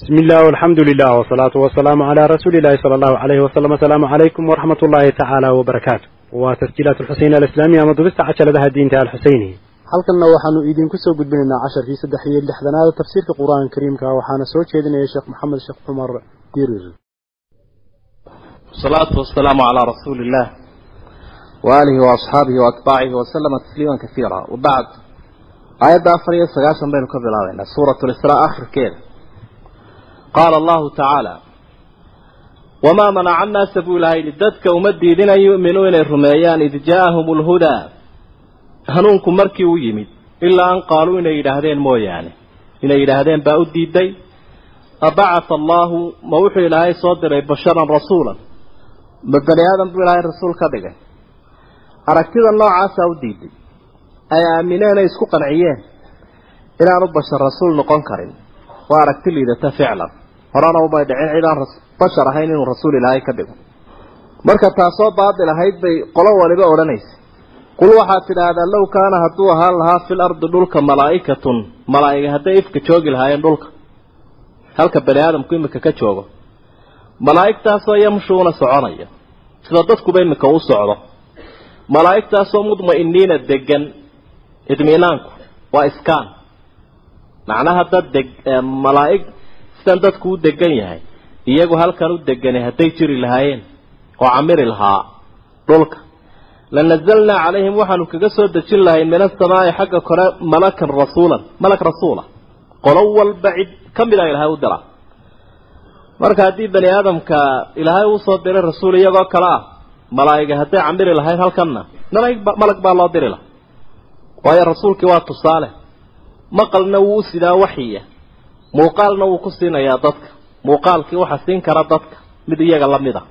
bismillaah alxamdu lilah wasalaatu wasalaamu calaa rasuulillahi sala allahu alayhi wasalam asalaamu calaykum waraxmat ullaahi tacaala wabarakaatu waa tasjiilaat alxuseyn alislaamiya ama dubista cajaladaha diinta alxuseyni halkanna waxaanu idinku soo gudbinaynaa casharkii saddex iyo lixdanaada tafsiirka qur'aanka kariimka waxaana soo jeedinaya sheekh maxamed sheekh cumar dirir wasalaatu wasalaamu calaa rasuuli illah waaalihi waasxaabihi waatbaacihi wasalama tasliiman kasiira wabacd aayadda afar iyo sagaashan baynu ka bilaabaynaa suurat lisraa akhirkeeda qaala allahu tacaala wamaa manaca annaasa buu ilaahay yidhi dadka uma diidin an yu'minuu inay rumeeyaan id jaa'ahum alhudaa hanuunku markii u yimid ilaa an qaaluu inay yidhaahdeen mooyaane inay yidhaahdeen baa u diiday abacatha allaahu ma wuxuu ilaahay soo diray basharan rasuulan? Ma bani aadan buu ilaahay rasuul ka dhigay? Aragtida noocaasaa u diiday ay aamineenay isku qanciyeen inaanu bashar rasuul noqon karin. Waa aragti liidata ficlan horena umay dhicin cid aan bashar ahayn inuu rasuul ilaahay ka dhigo. Marka taasoo baadil ahayd bay qolo waliba odhanaysa qul waxaad tidhaahdaa low kaana hadduu ahaan lahaa fil ardi dhulka malaa'ikatun malaa'iga hadday ifka joogi lahaayeen dhulka. Halka bani aadamku imika ka joogo. Malaa'igtaasoo yamshuuna soconaya. Sida dadkuba imika u socdo. Malaa'igtaasoo mudma'iniina degan idminaanku waa iskaan. Macnaha dad deg malaa'ig sidan dadku u degan yahay iyagu halkan u degani hadday jiri lahaayeen oo camiri lahaa dhulka. Lanazalnaa calayhim waxaanu kaga soo dejin lahayn min asamaa'i xagga kore malakan rasuulan malak rasuula. Qolo walba cid ka mid a ilaahay u dira marka haddii bani aadamka ilaahay uu soo diray rasuul iyagoo kale ah malaa'iga hadday camiri lahayd halkanna malag baa loo diri laha waayo rasuulkii waa tusaale. Maqalna wuu u sidaa waxyiya muuqaalna wuu ku siinayaa dadka. Muuqaalkii waxa siin kara dadka. Mid iyaga la mid a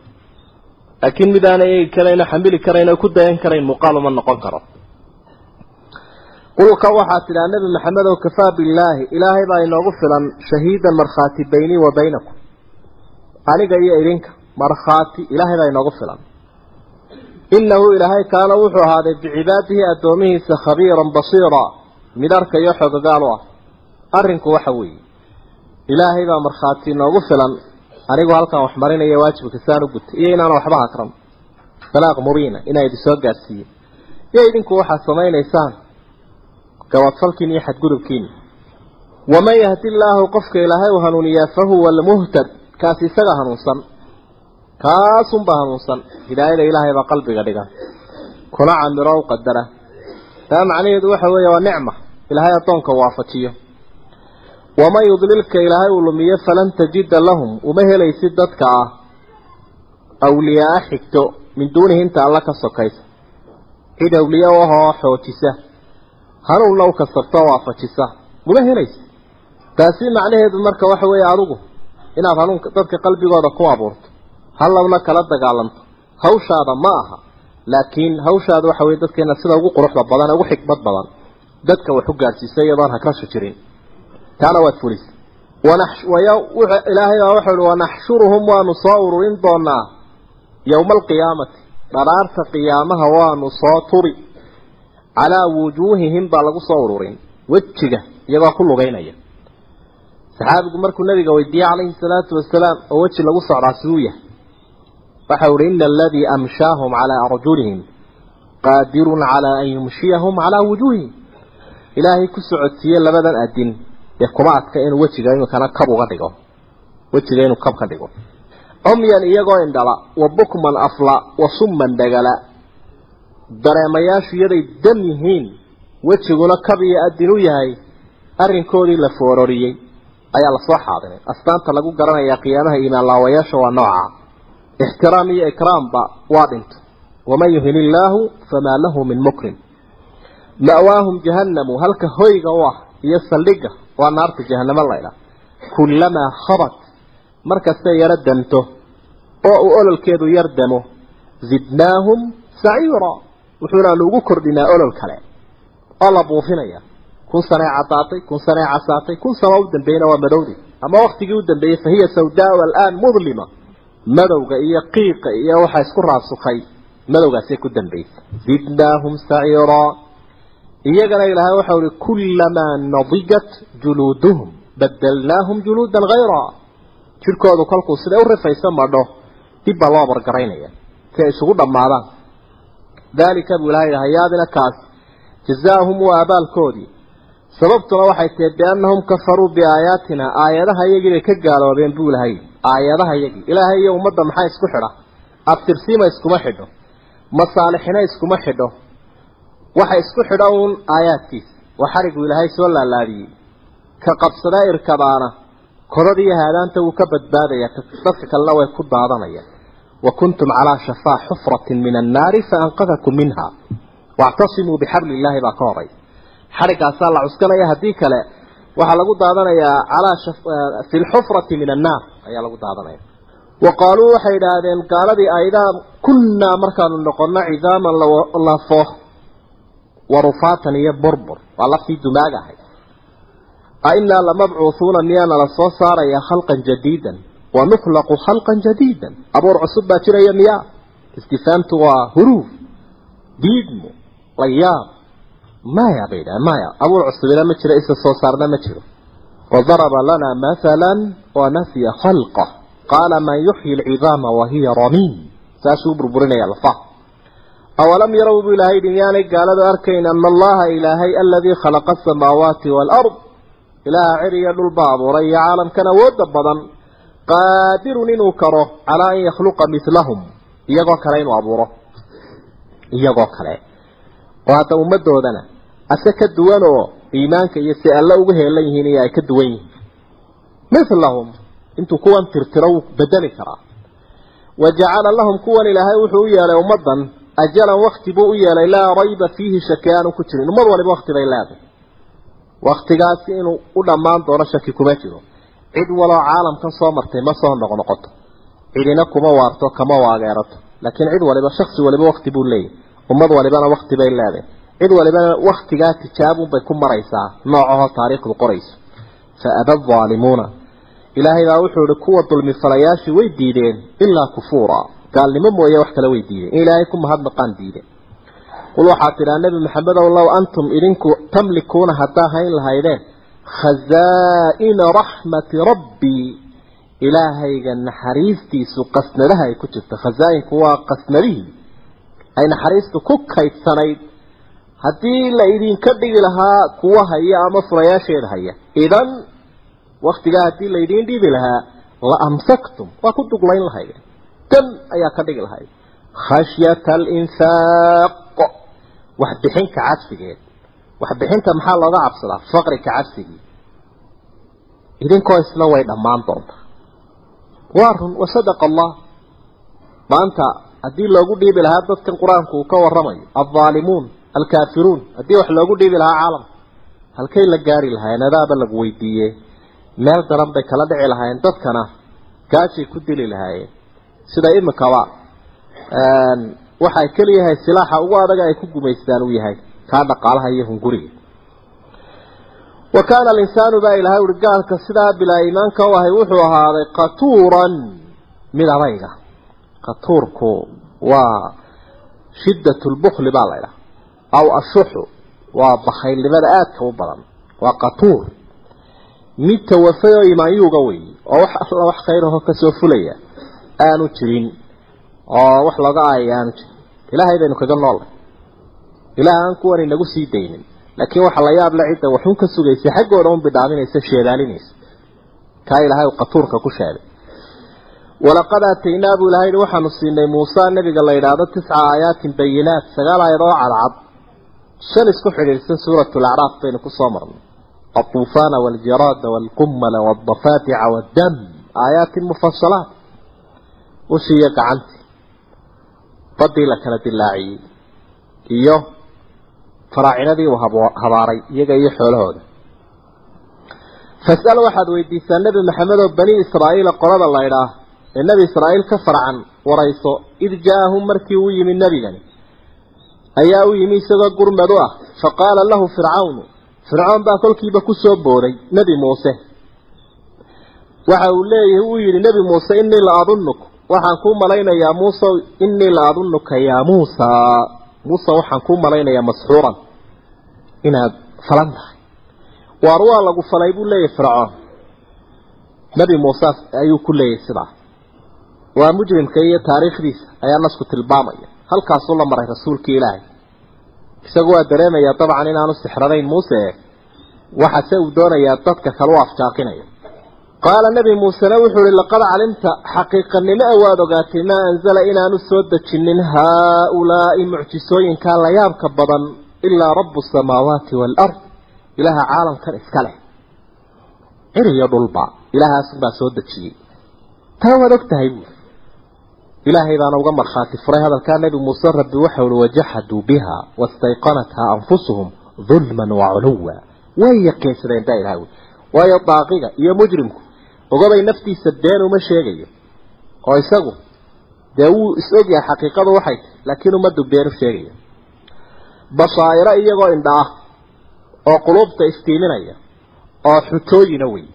laakiin mid aanay eegi karayn oo xamili karayn oo ku dayan karayn muuqaal uma noqon karo. Qulka waxaad tidhaha nebi maxamed ow kafaa billaahi ilaahay baa inoogu filan shahiidan markhaati baynii wa baynakum. Aniga iyo idinka markhaati ilaahay baa inoogu filan. Innahu ilaahay kaana wuxuu ahaaday bicibaadihi addoomihiisa khabiiran basiira mid arkayo xogogaal u ah. Arrinku waxa weeye ilaahay baa markhaati inoogu filan. Anigu halkan wax marinaya waajibka saan u gutay iyo inaana waxba hakran. Balaaq mubiina inaa idin soo gaadhsiiye iyo idinku waxaad samaynaysaan gabadfalkiin iyo xadgudubkiin waman yahdi illaahu qofka ilaahay u hanuuniyaa fa huwa almuhtad. Kaasi isaga hanuunsan. Kaasunbaa hanuunsan. Hidaayada ilaahay baa qalbiga dhigan kuna camiro u qadara. Taa macnaheedu waxa weeye waa nicma. Ilaahay addoonka waafajiyo waman yudlilka ilaahay uu lumiyo falan tajida lahum uma helaysid dadka ah awliyaa xigto min duunihi inta alla ka sokaysa cid awliya ahoo xoojisa hanuunna u kasabto waafajisa uma helaysid taasi macnaheedu marka waxa weeye adigu inaad hanuunka dadka qalbigooda ku abuurto halladna kala dagaalanto hawshaada ma aha laakiin hawshaada waxa weye dadkeena sida ugu quruxda badan ugu xikmad badan dadka wax u gaadhsiisa iyadoon hagrasha jirin taana waad fulisay ilaahay baa wuxuu ihi wanaxshuruhum waanu soo ururin doonaa yowma alqiyaamati dharaarta qiyaamaha waanu soo turi. Calaa wujuuhihim baa lagu soo ururin wejiga iyagoo ku lugaynaya saxaabigu markuu nabiga weydiiyey calayhi salaatu wasalaam oo weji lagu socdaa siduu yahay. Waxau ihi ina aladii amshaahum calaa arjulihim qaadirun calaa an yumshiyahum calaa wujuuhihim. Ilaahay ku socodsiiye labadan adin dee kuma adka inuu wejiga imikana kab uga dhigo. Wejiga inuu kab ka dhigo. Omyan iyagoo indhala wa bukman afla wa summan dhagala dareemayaashu iyaday dam yihiin. Wejiguna kab iyo adin u yahay. Arrinkoodii la foororiyey. Ayaa la soo xaadiray astaanta lagu garanayaa qiyaamaha iimaan laawayaasha waa nooca. Ixtiraam iyo ikraamba waa dhinto waman yuhin illaahu famaa lahu min mukrim ma'waahum jahannamu halka hoyga u ah iyo saldhigga waa naarta jahanamo laydha kullamaa khabat. Markastay yaro danto oo uu ololkeedu yar damo zidnaahum saciira wuxuunaanu ugu kordhinaa olol kale. Oo la buufinaya kun sanee caddaatay kun sanee casaatay kun sano u dambeeyna waa madowdi. Ama waktigii u dambeeyey fa hiya sawdaau alaan mudlima. Madowga iyo qiiqa iyo waxaa isku raasukay madowgaasay ku dambaysay zidnaahum saciira iyagana ilaahay waxau ihi kullamaa nadijat juluuduhum badelnaahum juluudan hayra jirkoodu kolkuu siday u rifayso madho dib baa loo abargaraynaya si ay isugu dhammaadaan. Daalika buu ilahay hayaadina kaas jazaahum waa abaalkoodii. Sababtuna waxay tahay biannahum kafaruu biaayaatina aayadaha iyagii bay ka gaaloobeen buu ilahay aayadaha iyagii. Ilaahay iyo ummadda maxaa isku xidha? Abtirsiima iskuma xidho masaalixina iskuma xidho waxa isku xidho uun aayaadkiisa waa xarigu ilaahay soo laalaadiyey. Ka qabsadaa irkabaana. Kodada iyo haadaanta wuu ka badbaadaya. Dadka kalena way ku daadanayaan wa kuntum calaa shafaa xufratin min annaari faanqadakum minha. Wactasimuu bixabli illaahi baa ka horay. Xarigaasaa la cuskanaya haddii kale waxaa lagu daadanayaa calaa fi lxufrati min annaar ayaa lagu daadanaya. Wa qaaluu waxay idhaahdeen gaaladii aidaa kunnaa markaanu noqono cidaaman lafo warufaatan iyo burbur. Waa laftii dumaag ahay ainaa lamabcuuhuuna miyaana la soo saarayaa khalqan jadiidan. Wa nukhlaqu khalqan jadiidan. Abuur cusub baa jiraya miyaa. Istifaamtu waa huruuf diidmo layaab. Maya bay dhaha maya abuur cusubina ma jiro isa soo saarna ma jiro. Wadaraba lanaa mathala wanasiya khalqa qaala man yuxyi alcidaama wahiya ramiim. Saasuu burburinaya lafaha awalam yarow buu ilaahay yidhi miyaanay gaaladu arkayn ana allaha ilaahay aladii khalaqa asamaawaati waalard ilaaha cir iyo dhulba abuuray iyo caalamkan awoodda badan qaadirun inuu karo calaa an yakhluqa milahum iyagoo kale inuu abuuro iyagoo kale oo hadda ummadoodana ase ka duwan oo iimaanka iyo si alle uga heelan yihiin iyo ay ka duwan yihiin milahum intuu kuwan tirtiro wuu bedeli karaa wa jacala lahum kuwan ilaahay wuxuu u yeelay ummadan ajalan wakti buu u yeelay laa rayba fiihi shaki aanu ku jirin ummad waliba wakti bay leedahay waktigaasi inuu u dhammaan doono shaki kuma jiro cid waloo caalamkan soo martay ma soo noqnoqoto cidina kuma waarto kama waageerato laakiin cid waliba shaksi waliba wakti buu leeyahy ummad walibana wakti bay leedahay cid walibana waktigaa tijaabunbay ku maraysaa noocahoo taariikhdu qorayso fa aba aalimuuna ilaahay baa wuxuu ihi kuwa dulmi falayaashii way diideen ilaa kufuura gaalnimo mooye wax kale way diideen. In ilaahay ku mahadnaqaan diideen. Qul waxaad tidhaa nebi maxamedow low antum idinku tamlikuuna haddaa hayn lahaydeen. Khazaa'ina raxmati rabbii ilaahayga naxariistiisu qasnadaha ay ku jirto. Khazaa'inku waa qasnadihii. Ay naxariistu ku kaydsanayd. Haddii la idinka dhigi lahaa kuwa haya ama furayaasheeda haya idan waktigaa haddii laydiin dhibi lahaa la amsaktum waa ku duglayn lahaydeen dan ayaa ka dhigi lahayd khashyata alinfaaq waxbixinka cabsigeed waxbixinta maxaa looga cabsadaa? Faqrika cabsigii idinkoo isla way dhammaan doontaa waa run wasadaqa allah maanta haddii loogu dhiibi lahaa dadkan qur'aanku uu ka waramayo aldaalimuun alkaafiruun haddii wax loogu dhiibi lahaa caalamka halkay la gaari lahaayeen adaaba lagu weydiiyey meel daran bay kala dhici lahaayeen dadkana gaajay ku dili lahaayeen sida imikaba waxay keliyahay silaaxa ugu adaga ay ku gumaystaan uu yahay kaa dhaqaalaha iyo hunguriga wa kaana alinsaanu baa ilahay uri gaalka sidaa bilaa iimaanka u ahay wuxuu ahaaday qatuuran mid adayga. Qatuurku waa shiddat lbukli baa la ydhaha aw ashuxu waa bakhaylnimada aadka u badan waa qatuur. Mid tawafay oo imaanyuuga wey oo wax alla wax khayraho ka soo fulaya aanu jirin oo wax looga aayay aanu jirin. Ilaahay baynu kaga noolnay ilaah aan kuwan inagu sii daynin. Laakiin waxa la yaab la cidda waxun ka sugaysa xaggooda un bidhaaminaysa sheedaalinaysa. Kaa ilaahay qatuurka ku sheegay. Walaqad aataynaa buu ilahay waxaanu siinay muusa nabiga la yidhaahdo tisca aayaatin bayinaat sagaal aayad oo cadcad. Shan isku xidhiidhsan suurat lacraaf baynu ku soo marnay ushiiyo gacantii badii la kala dilaaciyey iyo faraacinadii uu habaaray iyaga iyo xoolahooda. Fasal waxaad weydiisaa nebi maxamed oo bani israa'iila qolada laydhaah ee nebi israa'iil ka farcan warayso id jaa-ahum markii uu yimi nebigani. Ayaa u yimi isagoo gurmadu ah. Fa qaala lahu fircawnu fircoon baa kolkiiba ku soo booday nebi muuse. Waxa uu leeyahay uu yidhi nebi muuse innii la adunuk waxaan kuu malaynayaa muuse innii la adunuka yaa muusa muuse waxaan kuu malaynayaa masxuuran. Inaad falan tahay. Waar waa lagu falay buu leeyahay fircoon. Nebi muuse ayuu ku leeyahay sidaa. Waa mujrimka iyo taariikhdiisa ayaa nasku tilmaamaya. Halkaasuu la maray rasuulkii ilaahay. Isagu waa dareemayaa dabcan inaanu sixranayn muuse. Waxase uu doonayaa dadka kale u afjaaqinaya qaala nebi muusena wuxuu ihi laqad calimta xaqiiqanimo a waad ogaatay maa anzala inaanu soo dejinin haa-ulaa'i mucjisooyinkaa la yaabka badan ilaa rabu samaawaati waalard ilaaha caalamkan iska leh cir iyo dhulba ilaahaasunbaa soo dejiyey taa waad og tahay buuri ilaahay baana uga markhaati furay hadalkaa nebi muuse rabbi waxau uhi wajaxaduu biha wastayqanathaa anfusuhum dulman wa culuwa way yaqiinsadeen baa ilaha ui waayo daaqiga iyo mujrimku ogabay naftiisa been uma sheegayo. Oo isagu. Dee wuu is ogyahay xaqiiqadu waxay tahy laakiin ummaddu been u sheegaya bashaa'iro iyagoo indha ah oo quluubta iftiiminaya oo xutooyina wey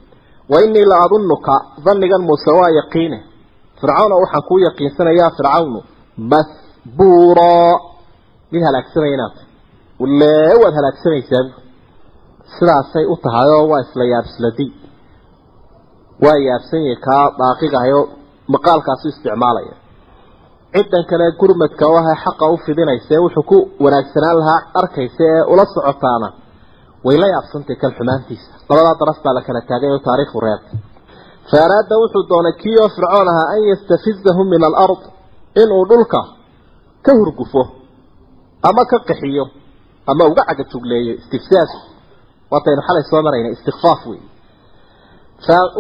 wa innii la adunnuka dannigan muuse waa yaqiine. Fircawna waxaan kuu yaqiinsanayaa fircawnu masbuuraa mid halaagsamaya inaad tahy ulee waad halaagsamaysaa sidaasay u tahay oo waa isla yaabsladii waa yaabsan yahay kaa daaqigahayoo maqaalkaasu isticmaalaya ciddan kale gurmadka oo ahay xaqa u fidinaysa wuxuu ku wanaagsanaan lahaa arkaysa ee ula socotaana. Way la yaabsantay kan xumaantiisa. Labadaa daraf baa la kala taagay oo taariikhu reebtay fa araada wuxuu doonay kii oo fircoon ahaa an yastafizahum min alard inuu dhulka ka hurgufo ama ka qaxiyo ama uga cagajugleeyo istifsaas. Waataynu xalay soo marayna istikfaaf wey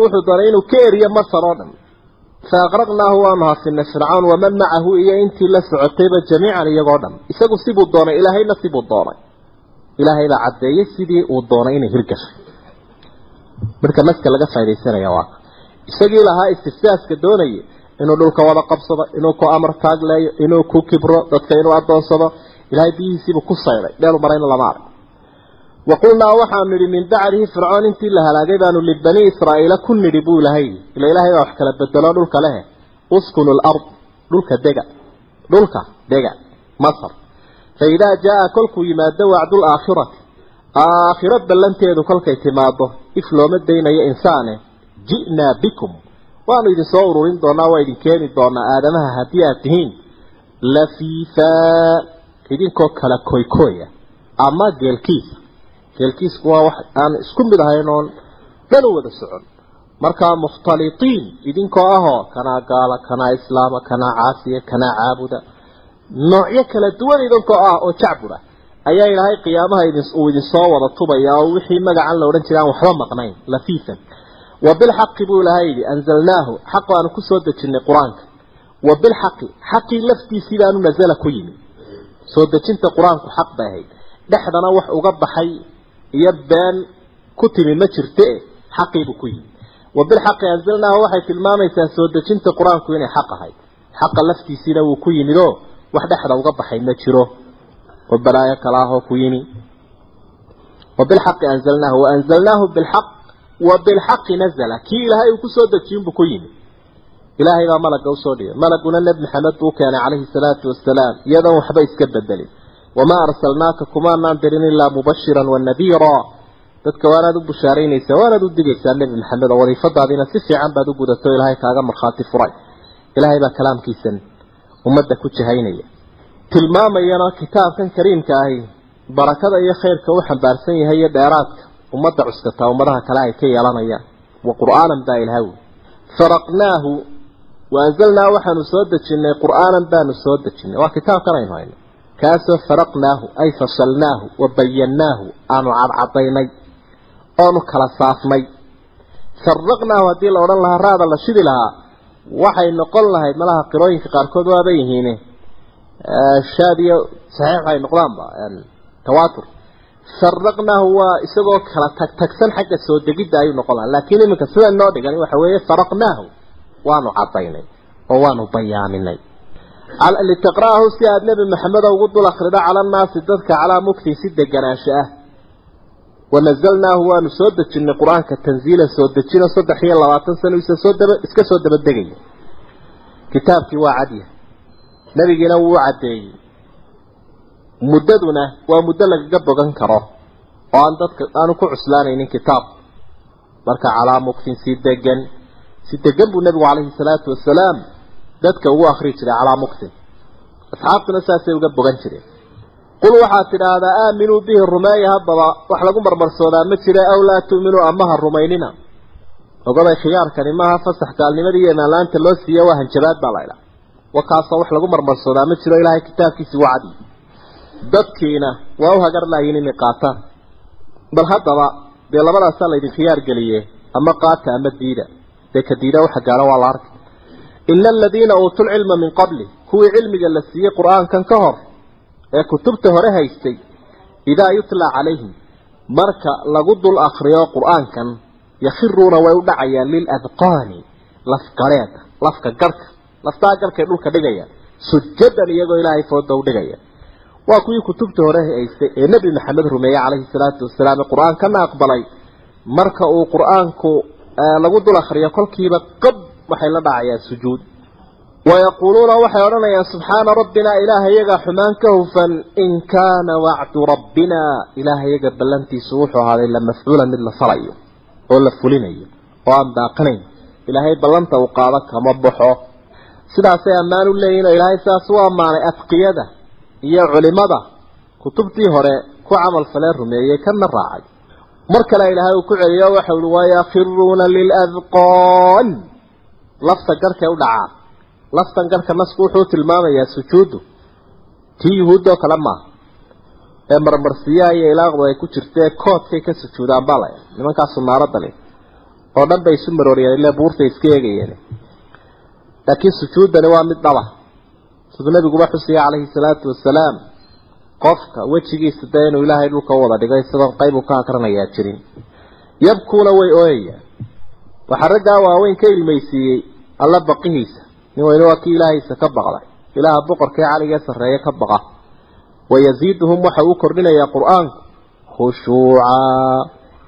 wuxuu doonay inuu ka eriyo masar oo dhan. Faaqraqnaahu waanu hafinay fircawn waman macahu iyo intii la socotayba jamiican iyagoo dhan. Isagu sibuu doonay ilaahayna sibuu doonay. Ilaahay baa caddeeyey sidii uu doonay inay hirgashay marka naska laga faa'idaysanaya waa isagii lahaa istifsaaska doonayay inuu dhulka wada qabsado inuu ku amar taagleeyo inuu ku kibro dadka inuu adoonsado ilaahay biyihiisiibuu ku sayday dheel marayna lama arag waqulnaa waxaanu nidhi min bacdihi fircoon intii la halaagay baanu libanii israa'iila ku nidhi buu ilahay ila ilaahay baa wax kala bedelo dhulka lehe uskunu lard dhulka dega dhulka dega masar fa idaa jaa kolkuu yimaado wacdu laakhirati aakhiro ballanteedu kolkay timaado if looma daynayo insaane ji'naa bikum waanu idin soo ururin doonaa waa idin keeni doonaa aadamaha haddii aad tihiin geelkiisku waa wax aan isku mid ahayn oon dhan u wada socon. Markaa mukhtalitiin idinkoo ahoo kanaa gaala kanaa islaama kanaa caasiya kanaa caabuda noocyo kala duwan idinkoo ah oo jacbura ayaa ilaahay qiyaamaha uu idin soo wada tubaya oo wixii magacan la odhan jiray aan waxba maqnayn lafiifan. Wa bilxaqi buu ilahay yidhi anzalnaahu xaq baanu ku soo dejinnay qur'aanka. Wa bilxaqi xaqii laftiisii baanu nasala ku yimi. Soo dejinta qur'aanku xaq bay ahayd. Dhexdana wax uga baxay iyo been ku timi ma jirte xaqiibuu ku yimi wa bilxaqi anzalnaahu waxay tilmaamaysaa soo dejinta qur'aanku inay xaq ahayd. Xaqa laftiisiina wuu ku yimid oo wax dhexda uga baxay ma jiro. Oo balaayo kala ahoo ku yimi. Wa bilxaqi anzalnaahu wa anzalnaahu bilxaq wa bilxaqi nazala. Kii ilaahay uu ku soo dejiyinbuu ku yimi. Ilaahay baa malaga u soo dhigay. Malaguna nebi maxamed buu keenay calayhi salaatu wasalaam iyadoon waxba iska bedelin wamaa arsalnaaka kumaanaan dirin ilaa mubashiran wanadiira dadka waanaad u bushaaraynaysaa waanaad u digaysaa nebi maxamed oo wadiifadaadiina si fiican baad u gudato ilaahay kaaga markhaati furay. Ilaahay baa kalaamkiisan ummadda ku jahaynaya. Tilmaamayana kitaabkan kariimka ahi barakada iyo khayrka u xambaarsan yahay iyo dheeraadka ummadda cuskataa ummadaha kale ay ka yeelanayaan. Wa qur'aanan baa ilahaw faraqnaahu wa anzalnaa waxaanu soo dejinnay qur'aanan baanu soo dejinnay waa kitaabkan aynu hayno kaasoo faraqnaahu ay fasalnaahu wa bayannaahu aanu cadcadaynay oonu kala saafnay. Faraqnaahu haddii la odhan lahaa raada la shidi lahaa waxay noqon lahayd malaha qirooyinka qaarkood waaba yihiin shaad iyo saxiix ay noqdaanba tawaatur. Faraqnaahu waa isagoo kala tag tagsan xagga soo degidda ayuu noqon lahaa laakiin iminka sida noo dhigan waxa weeye faraqnaahu waanu cadaynay oo waanu bayaaminay litaqra'ahu si aada nebi maxamed ugu dul akrida cala annaasi dadka calaa mugtin si deganaansho ah. Wanazalnaahu waanu soo dejinnay qur'aanka tanziilan soo dejino saddex iyo labaatan sano isa soo daba iska soo dabadegaya kitaabkii waa cadya nebigiina wuu caddeeyey. Muddaduna waa muddo lagaga bogan karo oo aan dadka aanu ku cuslaanaynin kitaab. Marka calaa mugtin si degan si degan buu nebigu calayhi salaatu wasalaam dadka ugu akri jiray calaa muktin asxaabtuna saasay uga bogan jireen. Qul waxaad tidhaahdaa aaminuu bihi rumeeya haddaba wax lagu marmarsoodaa ma jira aw laa tu'minuu amaha rumaynina. Ogaday khiyaarkani maaha fasax gaalnimadii iyo imaanlaanta loo siiya waa hanjabaad baa laydhaa wakaasoo wax lagu marmarsoodaa ma jiro ilaahay kitaabkiisii wacdi dadkiina waa u hagar laayiin inay qaataan. Bal haddaba dee labadaasaa laydin khiyaar geliye ama qaata ama diida? Dee ka diida waxa gaalo waa la arkay ina aladiina uutuu lcilma min qabli kuwii cilmiga la siiyey qur'aankan ka hor ee kutubta hore haystay idaa yutlaa calayhim marka lagu dul akriyo qur'aankan yakhiruuna way u dhacayaan liladqaani lafgaleeda lafka garhka laftaa garhkay dhulka dhigayaan sujadan iyagoo ilaahay fooda u dhigaya. Waa kuwii kutubta hore haystay ee nebi maxamed rumeeyey calayhi salaatu wasalaam ee qur'aankana aqbalay. Marka uu qur'aanku lagu dul akriyo kolkiiba qab waxay la dhacayaan sujuud. Wayaquuluuna waxay odhanayaan subxaana rabbina ilaahayaga xumaan ka hufan in kaana wacdu rabbina ilaahayaga ballantiisu wuxuu ahaaday la mafcuula mid la falayo oo la fulinayo oo aan daaqanayn. Ilaahay ballanta uu qaado kama baxo. Sidaasay ammaan u leeyihiin oo ilaahay sidaas u ammaanay adqiyada iyo culimada kutubtii hore ku camal falee rumeeyey lafta garhkay u dhacaan laftan garhka nasku wuxuu tilmaamayaa sujuuddu. Tii yuhuuddoo kale maaha ee marmarsiyaha iyo ilaaqdu ay ku jirtee koodkay ka sujuudaan baa laya nimankaasu naarada le oo dhan bay isu marooriyeen ile buurtay iska eegayeen. Laakiin sujuuddani waa mid dhaba siduu nabiguba xusaya calayhi salaatu wasalaam qofka wejigiisa dee inuu ilaahay dhulka u wada dhigo isagoon qayb uu ka akranayaa jirin. Yabkuuna way ooyayaan. Waxaa raggaa waaweyn ka ilmaysiiyey alla baqihiisa. Nin weyne waa kii ilaahaysa ka baqday ilaaha boqorkee caligee sarreeye ka baqa. Wayaziiduhum waxa uu kordhinayaa qur'aanku khushuucaa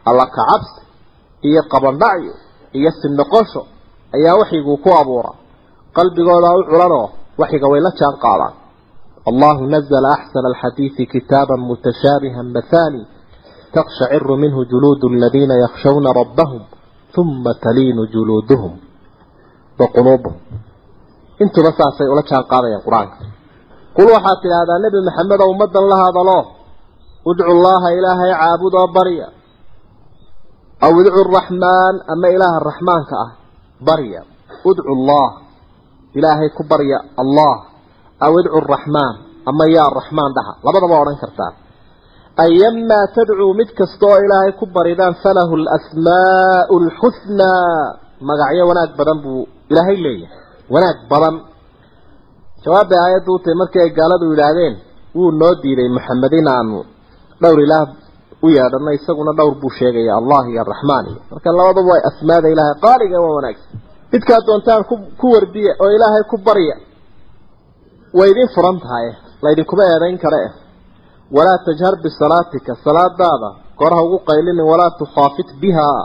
alla kacabsi iyo qabandhacyo. Iyo sinnoqosho. Ayaa waxyiguu ku abuura. Qalbigooda u culanoo waxyiga way la jaan qaadaan. Allahu nazla axsana alxadiidi kitaaban mutashaabihan mathani. Taqshaciru minhu juluudu aladiina yakshawna rabbahum uma taliinu juluuduhum wa quluubuhum intuba saasay ula jaan qaadayaan qur'aanka. Qul waxaad tidhaahdaa nebi maxamed oo ummadan la hadalo udcu llaha ilaahay caabud oo barya aw idcu raxmaan ama ilaaha raxmaanka ah barya udcu llah ilaahay ku barya allah. Aw idcu raxmaan ama yaa raxmaan dhaha. Labadaba odhan kartaa. Ayamaa tadcuu mid kasta oo ilaahay magacyo wanaag badan buu ilaahay leeyahay. Wanaag badan. Jawaabay aayaddu u tahay markii ay gaaladu yidhaahdeen wuu noo diiday maxamed in aanu dhowr ilaah u yeedhano isaguna dhowr buu sheegaya allah iyo araxmaan iyo marka labadaba waa asmaada ilaahay qaaliga waa wanaagsan. Midkaad doontaan ku ku wardiya oo ilaahay ku barya way idin furan tahay laydinkuma eedayn kare. Eh walaa tajhar bisalaatika salaadaada koraha ugu qaylinin walaa tukhaafit bihaa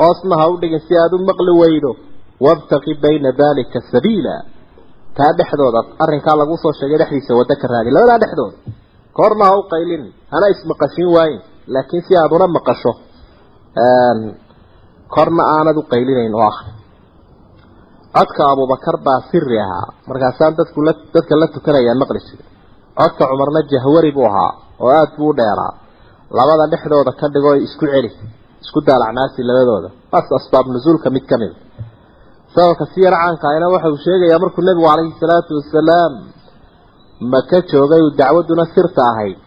hoosna ha u dhigin si aada u maqli weydo wabtaqi bayna dalika sabiila. Taa dhexdooda arrinkaa lagu soo sheegay dhexdiisa waddo ka raadi labadaa dhexdooda koorna ha u qaylinin hana ismaqashin waayin laakiin si aada una maqasho korna aanad u qaylinayn oo akri codka abubakar baa siri ahaa markaasaan dadku la dadka la tukanayaa maqli jiray codka cumarna jahwari buu ahaa oo aada buu u dheeraa. Labada dhexdooda ka dhigoo isku celi isku daalacnaasi labadooda. Waas asbaab nusuulka mid ka mid. Sababka si yar caanka ahna waxa uu sheegayaa markuu nebigu calayhi salaatu wasalaam maka joogay uu dacwaduna sirta ahayd.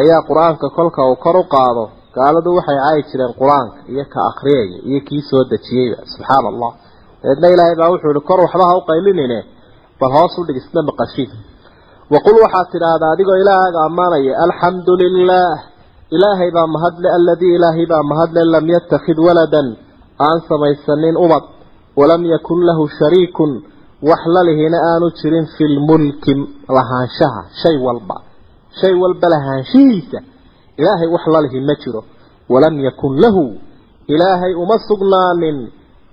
Ayaa qur'aanka kolka uu kor u qaado. Gaaladu waxay caayi jireen qur'aanka iyo ka akriyaya iyo kii soo dejiyeyba subxaana allah dabeedna ilaahay baa wuxuu ihi kor waxba ha u qaylinine bal hoos u dhig isna maqashiin. Waqul waxaad tidhaahdaa adigoo ilaahaaga ammaanaya alxamdu lilah ilaahay baa mahadle aladii ilaahay baa mahadle lam yattakhid waladan. Aan samaysanin ubad. Walam yakun lahu shariikun. Wax lalihina aanu jirin fi lmulki lahaanshaha shay walba. Shay walba lahaanshihiisa. Ilaahay wax lalihi ma jiro. Walam yakun lahu. Ilaahay uma sugnaanin.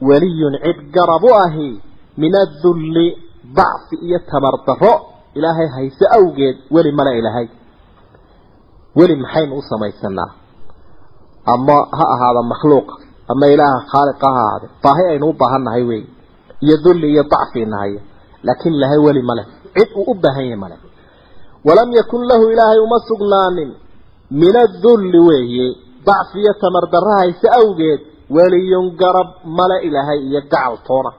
Weliyun cid garab u ahi. Min adulli dacfi iyo tamar daro ilaahay hayse awgeed weli male ilahay weli maxaynu u samaysanaa. Ama ha ahaada makhluuqa ama ilaaha khaaliqa ha ahaade. Baahi aynu u baahannahay wey. Iyo dulli iyo dacfi nahayo laakiin ilaahay weli male cid uu u baahan yahay male walam yakun lahu ilaahay uma sugnaanin. Min adulli weeye dacfi iyo tamar darra hayse awgeed weliyun garab male ilaahay iyo gacal toona.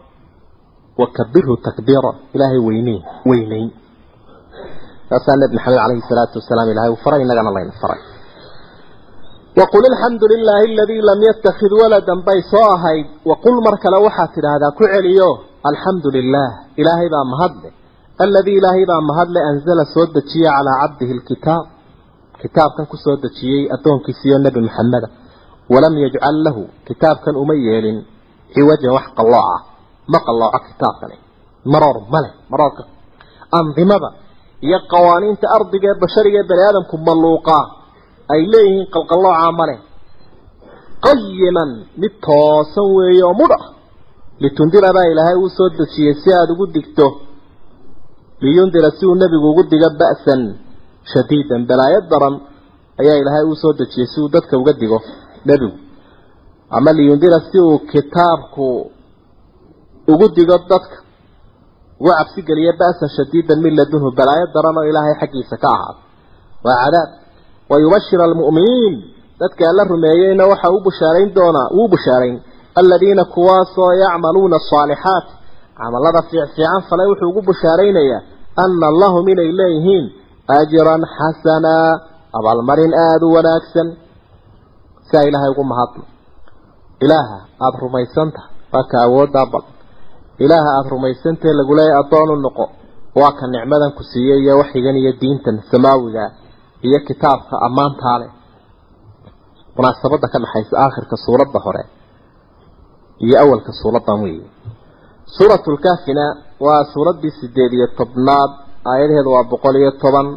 Wakabirhu takbiira. Ilaahay weyneyn weyneyn saasaa nabi maxamed calayhi salaatu wasalaam ilahay uu faray innagana layna faray. Waqul alxamdu lilaahi aladii lam yatakid waladan bay soo ahayd. Waqul mar kale waxaad tidhaahdaa ku celiyo alxamdu lilah ilaahay baa mahadle. Aladii ilaahay baa mahadle anzala soo dejiye calaa cabdihi lkitaab kitaabkan ku soo dejiyey addoonkiisiiyo nebi maxameda walam yajcal lahu kitaabkan uma yeelin. Ciwajan wax qallooca ma qallooco kitaabkani. Maroor male maroorka andimada iyo qawaaniinta ardiga ee bashariga ee bani aadamku maluuqaa ay leeyihiin qalqallooca male qayiman mid toosan weeye oo mudha litundira baa ilaahay uu soo dejiyey si aada ugu digto. Liyundira si uu nebigu ugu digo ba'san shadiidan balaayo daran ayaa ilaahay uu soo dejiyey si uu dadka uga digo nebigu. Ama liyundira si uu kitaabku ugu digo dadka ugu cabsi geliyo ba'san shadiidan min ladunhu balaayo daran oo ilaahay xaggiisa ka ahaada waa cadaab. Wayubashir almu'miniin. Dadka alla rumeeyeyna waxa uu bushaarayn doonaa wuu bushaarayn. Aladiina kuwaasoo yacmaluuna asaalixaat camalada fiicfiican falay wuxuu ugu bushaaraynayaa ana lahum inay leeyihiin ajran xasanaa abaalmarin aada u wanaagsan. Siaa ilaahay ugu mahadno ilaaha aada rumaysantaha waa ka awooddaa badan ilaaha aada rumaysantahe laguleeya addoon u noqo. Waa ka nicmadan ku siiyey iyo waxyigan iyo diintan samaawiga iyo kitaabka ammaantaa leh munaasabadda ka dhaxaysa aakhirka suuradda hore iyo awalka suuraddan weeye. Suuratulkaafina waa suuraddii sideed iyo tobnaad aayadaheedu waa boqol iyo toban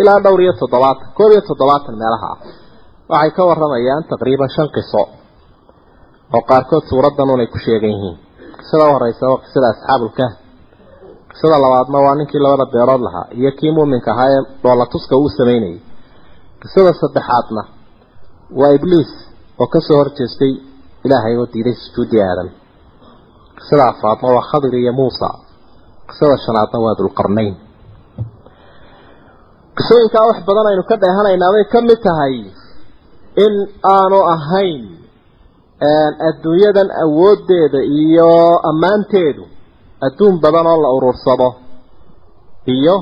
ilaa dhowr iyo toddobaatan koob iyo toddobaatan meelaha ah. Waxay ka waramayaan taqriiban shan qiso oo qaarkood suuraddan unay ku sheegan yihiin qisada horeysa waa qisada asxaabulkahf qisada labaadna waa ninkii labada beerood lahaa iyo kii muuminka ahaa ee dhoolatuska uu samaynayay qisada saddexaadna waa ibliis oo ka soo horjeestay ilaahay oo diiday sujuudi aadan qisada afraadna waa khadir iyo muusa. Qisada shanaadna waa dulqarnayn qisooyinkaa wax badan aynu ka dheehanaynaa bay ka mid tahay in aanu ahayn adduunyadan awooddeeda iyo ammaanteedu adduun badan oo la urursado iyo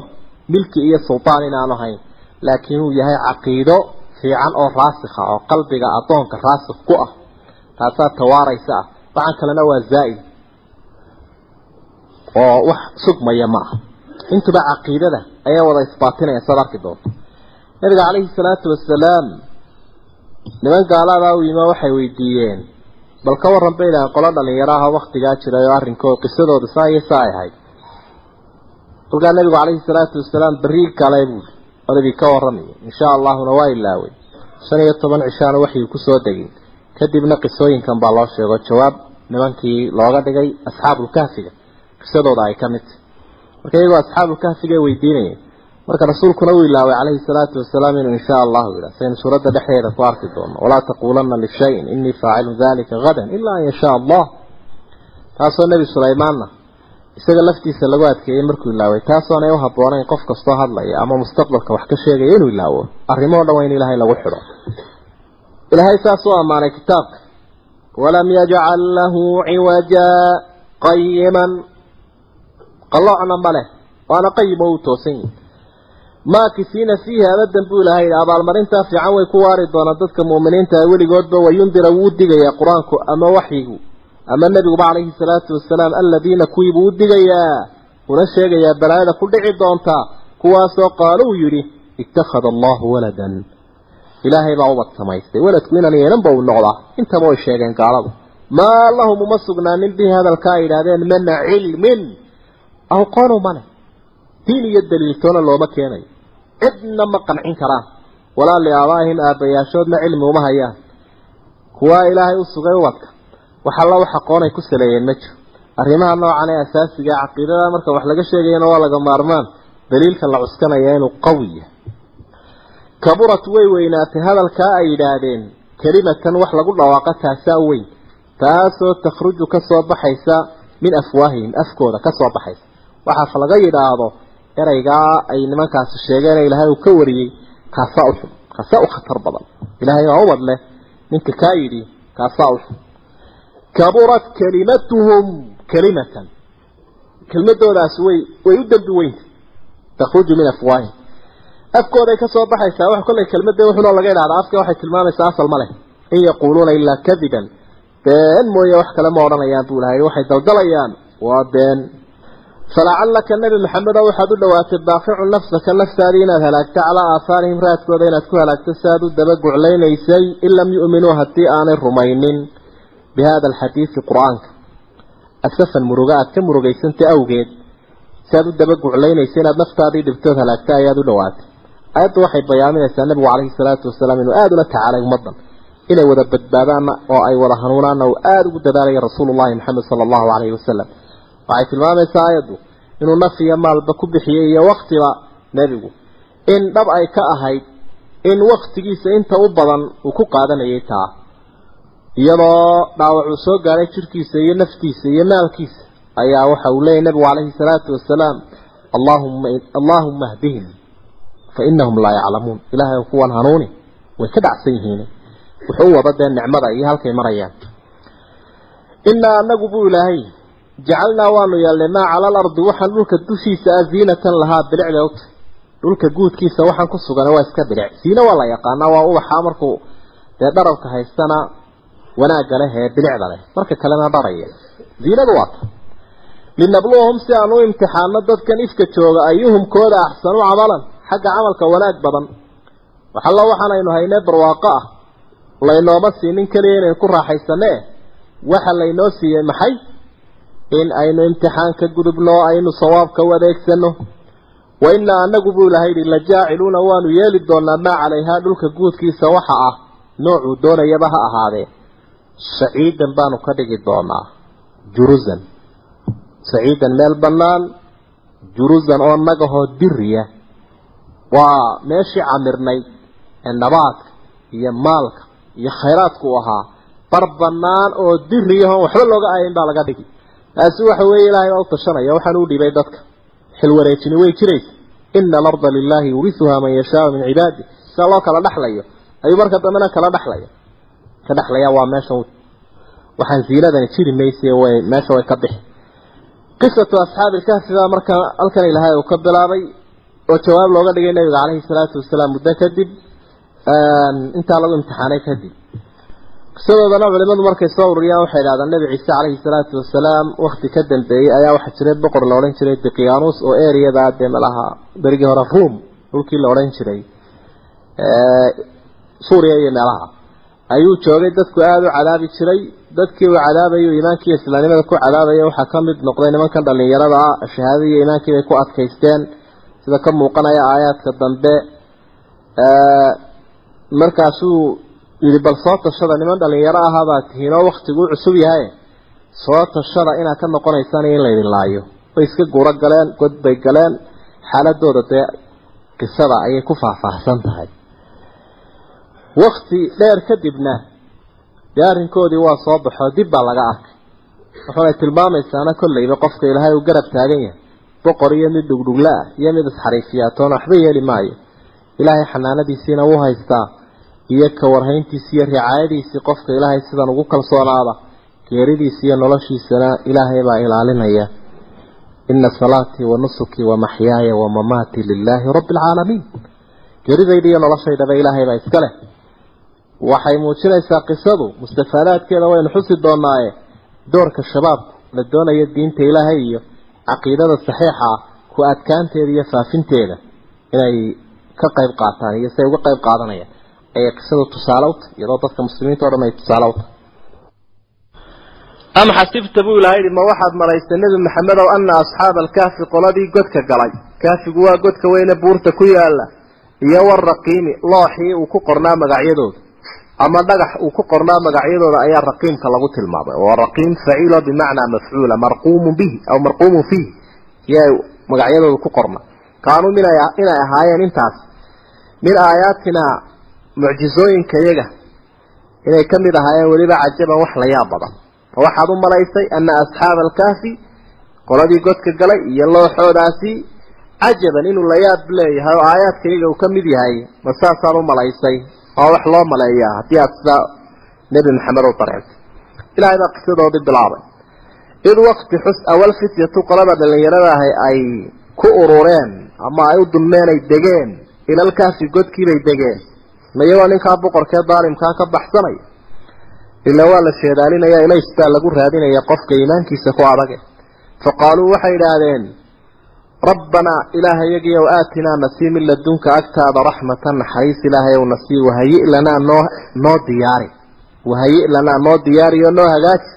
milki iyo sultaan inaanu ahayn. Laakiin uu yahay caqiido fiican oo raasikha oo qalbiga addoonka raasikh ku ah. Taasaa tawaaraysa ah. Waxaan kalena waa zaa'id. Oo wax sugmaya ma aha. Intuba caqiidada ayaa wada isbaatinaya saad arki doonto. Nabiga calayhi salaatu wasalaam niman gaaladaa u yima waxay weydiiyeen bal ka warran bay idhaaheen qolo dhalinyaraha waktigaa jiray oo arrinkooda qisadooda saa iyo saa ay ahayd. Kolkaa nabigu calayhi salaatu wasalaam berri kale buuri odagii ka warramaya insha allahuna waa ilaaway. Shan iyo toban cishaana waxay ku soo degin kadibna qisooyinkan baa loo sheego jawaab nimankii looga dhigay asxaabulkahfiga qisadooda ay ka mid tahy marka iyagoo asxaabulkahfiga weydiinayeen marka rasuulkuna uu ilaaway calayhi salaatu wasalaam inuu insha allahu yidha saynu suuradda dhexdeeda ku arki doono walaa taquulanna lishayin inii faacilun dalika gadan ilaa an yashaa allah taasoo nebi sulaymaanna isaga laftiisa lagu adkeeyey markuu ilaaway taasoonay u habboonayn qof kastoo hadlaya ama mustaqbalka wax ka sheegaya inuu ilaawo arrimoo dhan waa in ilaahay lagu xidho. Ilaahay saas u ammaanay kitaabka walam yajcal lahu ciwaja qayiman qalloocna ma leh waana qayim oo uu toosan yihi maakisiina fiihi abadan buu ilahay yidhi abaalmarintaa fiican way ku waari doonaan dadka mu'miniinta weligoodba wayundira wuu digayaa qur'aanku ama waxyigu ama nebiguba calayhi salaatu wasalaam aladiina kuwiibuu u digayaa una sheegayaa balaayada ku dhici doontaa kuwaasoo qaaluu yidhi ittakhada allahu waladan. Ilaahay baa ubad samaystay waladku inaan yeelanba uu noqdaa intaba way sheegeen gaaladu. Maa lahum uma sugnaanin bihi hadalka ay yidhaahdeen mana cilmin. Aqoonu male diin iyo daliiltoona looma keenayo cidna ma qancin karaan. Walaa liaabaahim aabbayaashoodna cilmi uma hayaan. Kuwaa ilaahay u sugay ubadka. Wax alla wax aqoonay ku saleeyeen ma jiro. Arrimaha noocan ee asaasiga caqiidada marka wax laga sheegayana waa laga maarmaan. Daliilka la cuskanaya inuu qawi yahay. Kaburat way weynaatay. Hadalkaa ay yidhaahdeen kelimatan wax lagu dhawaaqa taasaa weyn. Taasoo takhruju ka soo baxaysa min afwaahihim afkooda ka soo baxaysa. Waxaa laga yidhaahdo ereygaa ay nimankaasi sheegeen ilaahay uu ka wariyey kaasaa u xun kaasaa u khatar badan. Ilaahay baa ubad leh ninka kaa yidhi kaasaa u xun kaburat kalimatuhum kalimatan. Kelmadoodaasi way way u dembi weynta. Takhruju min afwaahihim. Afkooday ka soo baxaysaa wax kollay kelmadda wuxuunoo laga idhahdaa afka waxay tilmaamaysaa asal ma leh. In yaquuluuna ilaa kadiban. Been mooye wax kale ma odhanayaan buu lahay waxay daldalayaan waa been falacallaka nebi maxamed oo waxaad u dhowaatay baaqicun nafsaka naftaadii inaad halaagto calaa aahaarihim raadkooda inaad ku halaagto si aad u daba guclaynaysay in lam yu'minuu haddii aanay rumaynin bi hada alxadiidi qur'aanka asafan muruga aad ka murugaysantay awgeed si u daba guclaynaysay inaad naftaadii dhibtood halaagta ayaad u dhowaatay aayaddu waxay bayaaminaysaa nebigu calayhi salaatu wasalaam inuu aada ula tacaalay ummaddan inay wada badbaadaanna oo ay wada hanuunaanna uu aada ugu dadaalaya rasuulullahi maxamed sala allahu calayhi wasalam waxay tilmaamaysaa aayaddu inuu naf iyo maalba ku bixiyey iyo waktiba nebigu. In dhab ay ka ahayd in waktigiisa inta u badan uu ku qaadanayay taa. Iyadoo dhaawacuu soo gaadhay jirhkiisa iyo naftiisa iyo maalkiisa ayaa waxa uu leeyahy nebigu calayhi salaatu wasalaam allahumma allaahumma hdihim fa inahum laa yaclamuun. Ilaahay kuwan hanuuni way ka dhacsan yihiin. Wuxuu wada dee nicmada iyo halkay marayaan. Inaa anagu buu ilaahay jacalnaa waanu yeelnay maa cala alardi waxaan dhulka dushiisa ah ziinatan lahaa bilicda uta dhulka guudkiisa waxaan ku sugan waa iska bilic. Ziina waa la yaqaanaa waa ubaxa markuu dee dharabka haystana wanaagga leh ee bilicda leh. Marka kalena dharaya ziinadu waa ta linabluwahum si aan u imtixaano dadkan ifka jooga ayuhum kooda axsanu camalan xagga camalka wanaag badan. Waxallo waxaanaynu haynay barwaaqo ah. Laynooma siinin keliya inaynu ku raaxaysanee? Waxa laynoo siiyey maxay in aynu imtixaanka gudubno aynu sawaabka u adeegsano wa inaa anagu buu ilahay yidhi la jaaciluuna waanu yeeli doonaa maa calayhaa dhulka guudkiisa waxa ah. Noocuu doonayaba ha ahaadee. Saciidan baanu ka dhigi doonaa. Juruzan. Saciidan meel bannaan juruzan oo nagahoo diriya. Waa meeshii camirnayd ee nabaadka iyo maalka iyo khayraadku ahaa. Bar bannaan oo diriyahon waxba looga aayin baa laga dhigi taasi waxa weeye ilaahay u tashanaya waxaan u dhibay dadka. Xilwareejini way jiraysa ina alarda lilahi yurisuhaa man yashaau min cibaadi. Sida loo kala dhexlayo ayuu marka dambena kala dhexlaya ka dhexlaya waa meesha waxaan ziinadani jiri mayse way meesha way ka bixi. Qisatu asxaabi ilkahfi baa marka halkan ilaahay uu ka bilaabay oo jawaab looga dhigay nabiga caleyhi salaatu wasalaam muddo kadib intaa lagu imtixaanay kadib qisadoodana culimadu markay soo ururiyaan waxay idhahdaan nebi ciise caleyhi salaatu wasalaam wakti ka dambeeyey ayaa waxaa jiray boqor la odhan jiray diqyaanus oo ereyada dee malaha berigii hore ruom dhulkii la odhan jiray suuriya iyo meelaha. Ayuu joogay dadku aada u cadaabi jiray. Dadkii uu cadaabayo iimaankiiyo islaamnimada ku cadaabaya waxaa ka mid noqday nimankan dhalinyarada ah shahaadada iyo iimaankii bay ku adkaysteen. Sida ka muuqanaya aayaadka dambe markaasuu yidhi bal soo tashada niman dhalinyaro ahaabaa tihiin oo cusub yahay. Soo tashada inaad ka noqonaysaan in laydin laayo. Way iska guuro galeen god bay galeen. Xaaladooda dee qisada ayay ku faahfaahsan tahay. Wakti dheer kadibna dee arrinkoodii waa soo baxoo dib baa laga arkay. Wuxuunay tilmaamaysaana kollayba qofka ilaahay uu garab taagan yahay. Boqor iyo mid dhugdhugla ah iyo mid isxariifiyaatoona waxba yeeli maayo. Ilaahay xanaanadiisiina wuu haystaa iyo ka warhayntiisi iyo ricaayadiisii qofka ilaahay sidan ugu kalsoonaada geeridiisa iyo noloshiisana ilaahay baa ilaalinaya. Ina salaatii wa nusukii wa maxyaaya wa mamaatii lilaahi rabbi alcaalamiin geeridayda iyo noloshaydaba ilaahay baa iska leh. Waxay muujinaysaa qisadu mustafaadaadkeeda waynu xusi doonaaye doorka shabaabku la doonayo diinta ilaahay iyo caqiidada saxiixa ah ku adkaanteeda iyo faafinteeda. Inay ka qayb qaataan iyo siay uga qayb qaadanayaan ayay qisadu tusaale u tahy iyadoo dadka muslimiinta o dhan ay tusaale u tahay am xasibta buu ilahay yihi ma waxaad malaystay nebi maxamedow ana asxaaba alkaafi qoladii godka galay? Kaafigu waa godka weyne buurta ku yaalla iyo waraqiimi looxii uu ku qornaa magacyadooda. Ama dhagax uu ku qornaa magacyadooda ayaa raqiimka lagu tilmaamay. Oo raqiim faciilo bimacnaa mafcuula marquumun bihi aw marquumun fiihi yaa magacyadooda ku qorna. Kaanuu min inay ahaayeen intaas. Min aayaatina mucjizooyinka iyaga inay ka mid ahaayeen weliba cajaban wax la yaab badan oo waxaad u malaysay ana asxaaba alkaafi qoladii godka galay iyo looxoodaasi cajaban inuu la yaab leeyahay oo aayaadkayga uu ka mid yahay ma saasaad u malaysay oo wax loo maleeyaa haddii aad sidaa nebi maxamed u dareentay. Ilaahay baa qisadoodii bilaabay. Id waqti xus awal fityatu qolada dhallinyarada ahay ay ku urureen ama ay u dulmeen ay degeen ilalkaafi godkiibay degeen mayagoo ninkaa boqorkee daalimkaa ka baxsanaya ilaa waa la sheedaalinaya ilays baa lagu raadinaya qofka iimaankiisa ku adage. Fa qaaluu waxay idhaahdeen rabbanaa ilaahayagiy ow aatinaa nasii min ladunka agtaada raxmatan naxariis ilaahay ow nasii wahayi lanaa noo noo diyaari. Wahayi lanaa noo diyaari oo noo hagaaji.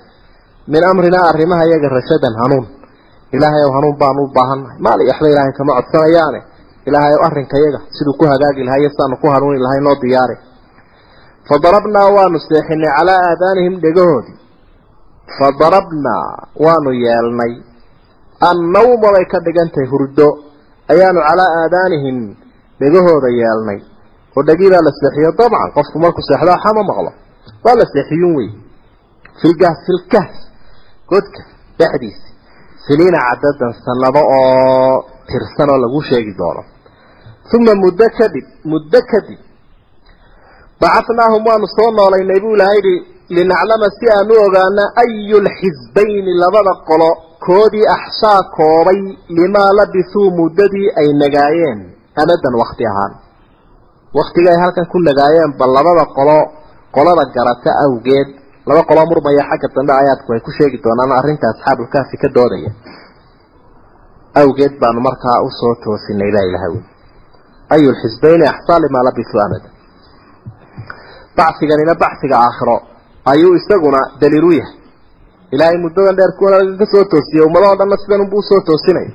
Min amrinaa arrimaha yaga rashadan hanuun. Ilaahay ow hanuun baanu u baahannahay maali waxba ilaahay kama codsanayaane ilaahay ow arrinka yaga siduu ku hagaagi lahay iyo saanu ku hanuuni lahay noo diyaari fadarabnaa waanu seexinay calaa aadaanihim dhegahoodii. Fadarabnaa waanu yeelnay. Annawma bay ka dhigantahay hurdo. Ayaanu calaa aadaanihim dhegahooda yeelnay. Oo dhegii baa la seexiyo. Dabcan qofku markuu seexdo ma maqlo. Waa la seexiyun wey. Filgaas filkaas godka dhexdiisa. Siniina cadadan sanado oo tirsan oo lagu sheegi doono uma muddo kadib muddo kadib bacatnaahum waanu soo noolaynay buu ilahay yihi linaclama si aan u ogaana ayu lxisbayni labada qolo koodii axsaa koobay limaa labisuu muddadii ay nagaayeen amadan wakti ahaan waktiga ay halkan ku nagaayeen bal labada qolo qolada garata awgeed laba qoloo murmaya xagga dambe aayaadku ay ku sheegi doonaan arrinta asxaabulkaafi ka doodaya awgeed baanu markaa u soo toosinay baa ilaha wy ayu lxisbayni axsaa limaa labisuu amadan bacsiganina bacsiga aakhiro ayuu isaguna daliil u yahay ilaahay muddadan dheer kuwana ka soo toosiyey ummadahoo dhanna sidan unbuu u soo toosinaya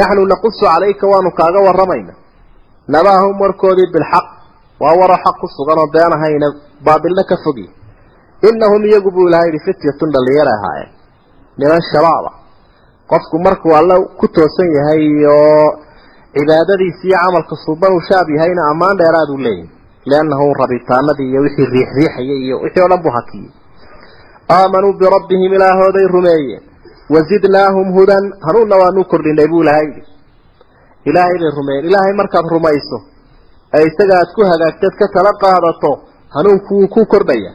naxnu naqusu calayka waanu kaaga waramayna nabaahum warkoodii bilxaq waa waroo xaq ku sugan oo been ahayna baabilna ka fogi cibaadadiisi iyo camalka suuban uu shaab yahayna ammaan dheeraaduu leeyahy liannahu rabitaanadii iyo wixii riixriixayay iyo wixii o dhan buu hakiyey. aamanuu birabbihim ilaahooday rumeeyeen. wazidnaahum hudan hanuunna waanu kordhinay buu ilahay yidhi. ilaahay bay rumeeyeen ilaahay markaad rumayso ee isaga aad ku hagaagteed ka tala qaadato hanuunku wuu ku kordhaya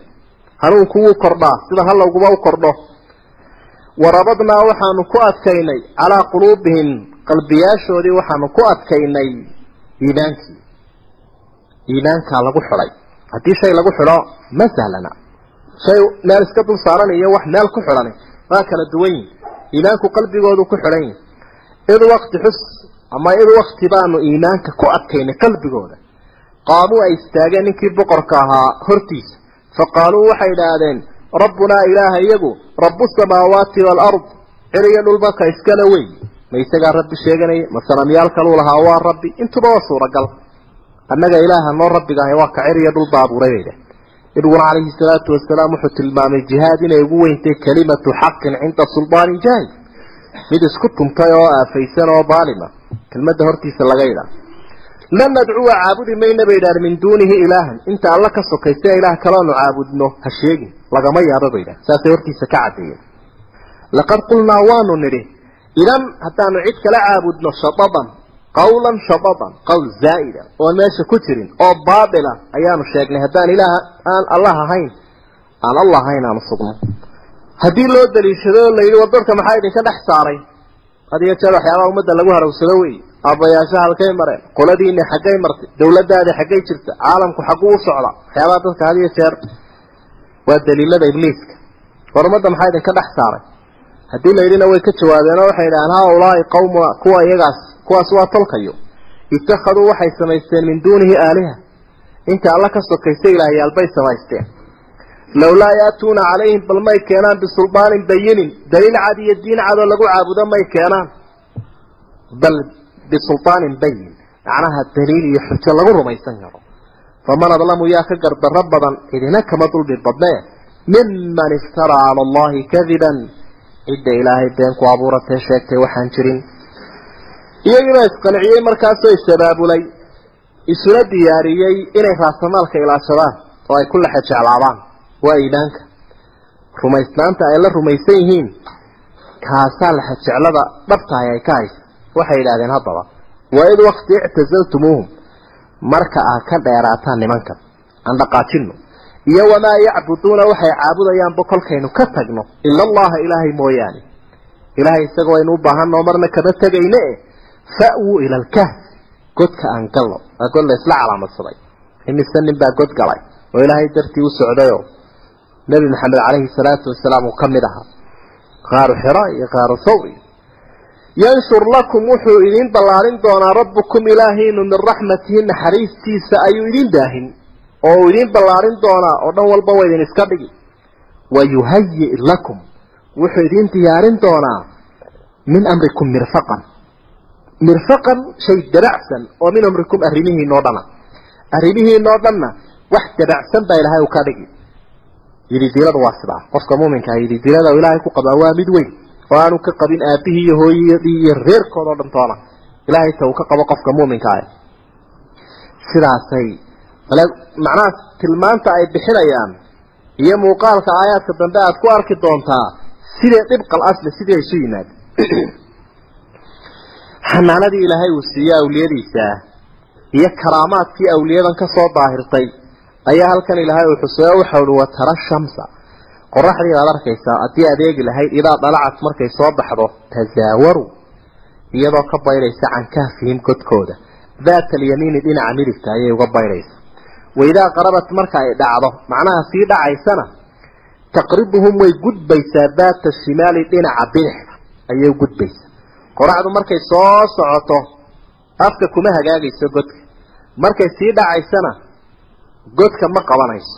hanuunku wuu kordhaa. Sida hallowguba u kordho. warabadnaa waxaanu ku adkaynay calaa quluubihim qalbiyaashoodii waxaanu ku adkaynay iimaankii iimaankaa lagu xidhay haddii shay lagu xidho ma sahlana. Shay meel iska dul saaran iyo wax meel ku xidhan waa kala duwan yihiin iimaanku qalbigoodu ku xidhan yihi id wakti xus ama id wakti baanu iimaanka ku adkaynay qalbigooda. Qaamuu ay istaageen ninkii boqorka ahaa hortiisa. Fa qaaluu waxay idhaahdeen rabbunaa ilaaha iyagu rabu samaawaati waalard ciriyo dhulbaka iskala wey ma isagaa rabbi sheeganaya ma sanamyaal kaluu lahaa? Waa rabbi. Intuba waa suuragal. Annaga ilaaha noo rabbigahay waa ka ciriyo dhul baabuuray bay dhah nabiguna calayhi salaatu wasalaam wuxuu tilmaamay jihaad inay ugu weyntay kelimatu xaqin cinda suldaanin jaahil. Mid isku tuntay oo aafaysan oo daalima kelmadda hortiisa laga idhaa lan nadcuwa caabudi mayna bay idhahan min duunihi ilaahan. Inta alla ka sokaysa ilaah kaloonu caabudno ha sheegin. Lagama yaabo bay idhahan saasay hortiisa ka caddeeyeen. Laqad qulnaa waanu nidhi idan haddaanu cid kala caabudno shadadan qawlan shadadan qowl zaa'ida oon meesha ku jirin oo baatila ayaanu sheegnay haddaan ilaah aan allah ahayn aan allah ahayn aanu sugno haddii loo daliishado la yidhi war dadka maxaa idinka dhex saaray had jeer waxyaabaha ummadda lagu harawsado wey aabbayaasha halkay mareen qoladiini xaggay martay dawladdaadi xaggay jirta caalamku xagguu u socda waxyaabaha dadka had iyo jeer waa daliilada ibliiska war ummadda maxaa idinka dhex saaray haddii la yidhina way ka jawaabeen oo waxay idhahaan haulaai qawmuna kuwa iyagaas kuwaas waa tolkayo ittakhaduu waxay samaysteen min duunihi aaliha. Inta alla ka sokaysa ilaahyaal bay samaysteen. Lowlaa yaatuuna calayhim bal may keenaan bisuldaanin bayinin. Daliil cad iyo diin cadoo lagu caabudo may keenaan. Bal bisulaanin bayin. Macnaha daliil iyo xujo lagu rumaysan karo faman adlamu yaa ka gardarro badan idina kama dulmi badnee? Miman iftaraa cala allahi kadiban cidda ilaahay been ku abuuratee sheegtay waxaan jirin. Iyagiibaa isqanciyey markaasoo isabaabulay isuna diyaariyey inay raasamaalka ilaashadaan oo ay ku lexe jeclaadaan waa iimaanka rumaysnaanta ay la rumaysan yihiin kaasaa lexe jeclada dhabtahay ay ka haysa. Waxay yidhahdeen haddaba waa id wakti ictasaltumuuhum marka aad ka dheeraataan nimankan aan dhaqaajino iyo wamaa yacbuduuna waxay caabudayaanba kolkaynu ka tagno. Ila allaha ilaahay mooyaane. Ilaahay isaga waynu u baahanoo marna kama tegayne? Fa'wuu ila alkahf. Godka aan gallo waa god la isla calaamadsaday. Imise nin baa god galay. Oo ilaahay dartii u socdayoo nebi maxamed calayhi salaatu wasalaam uu ka mid ahaa. Qaaru xira iyo qaaru thawri yanshur lakum wuxuu idiin ballaarin doonaa rabbukum ilaahiinu min raxmatihi naxariistiisa ayuu idin daahin oo uu idiin ballaarin doonaa oo dhan walba waa idin iska dhigi. Wayuhayi lakum wuxuu idiin diyaarin doonaa min amrikum mirfaqan. Mirfaqan shay dabacsan oo min amrikum arrimihiinoo dhana arrimihiinoo dhanna wax dabacsan baa ilaahay uu ka dhigi. Yididiilada waa sidaa. Qofka muuminkaa yididiilada ilaahay ku qabaa waa mid weyn oo aanu ka qabin aabihii iyo hooyadii iyo reerkoodao dhan toona. Ilaahay ta uu ka qabo qofka muuminka ah sidaasay macnaha tilmaanta ay bixinayaan iyo muuqaalka aayaadka dambe aada ku arki doontaa sidee dhibqal asli sidii ay isu yimaad. Xanaanadii ilaahay uu siiyey awliyadiisa iyo karaamaadkii awliyadan ka soo daahirtay ayaa halkan ilaahay uu xuseeyo waxau uhi watara shamsa. Qoraxdii baad arkaysaa haddii adeegi lahayd idaa dalacat markay soo baxdo tasaawaru iyadoo ka baydhaysa can kahfihim godkooda. Daata alyamiini dhinaca midigta ayay uga baydhaysa waidaa qarabat marka ay dhacdo macnaha sii dhacaysana taqribuhum way gudbaysaa daata shimaali dhinaca bidixda ayay gudbaysaa qoraxdu markay soo socoto afka kuma hagaagayso godka markay sii dhacaysana godka ma qabanayso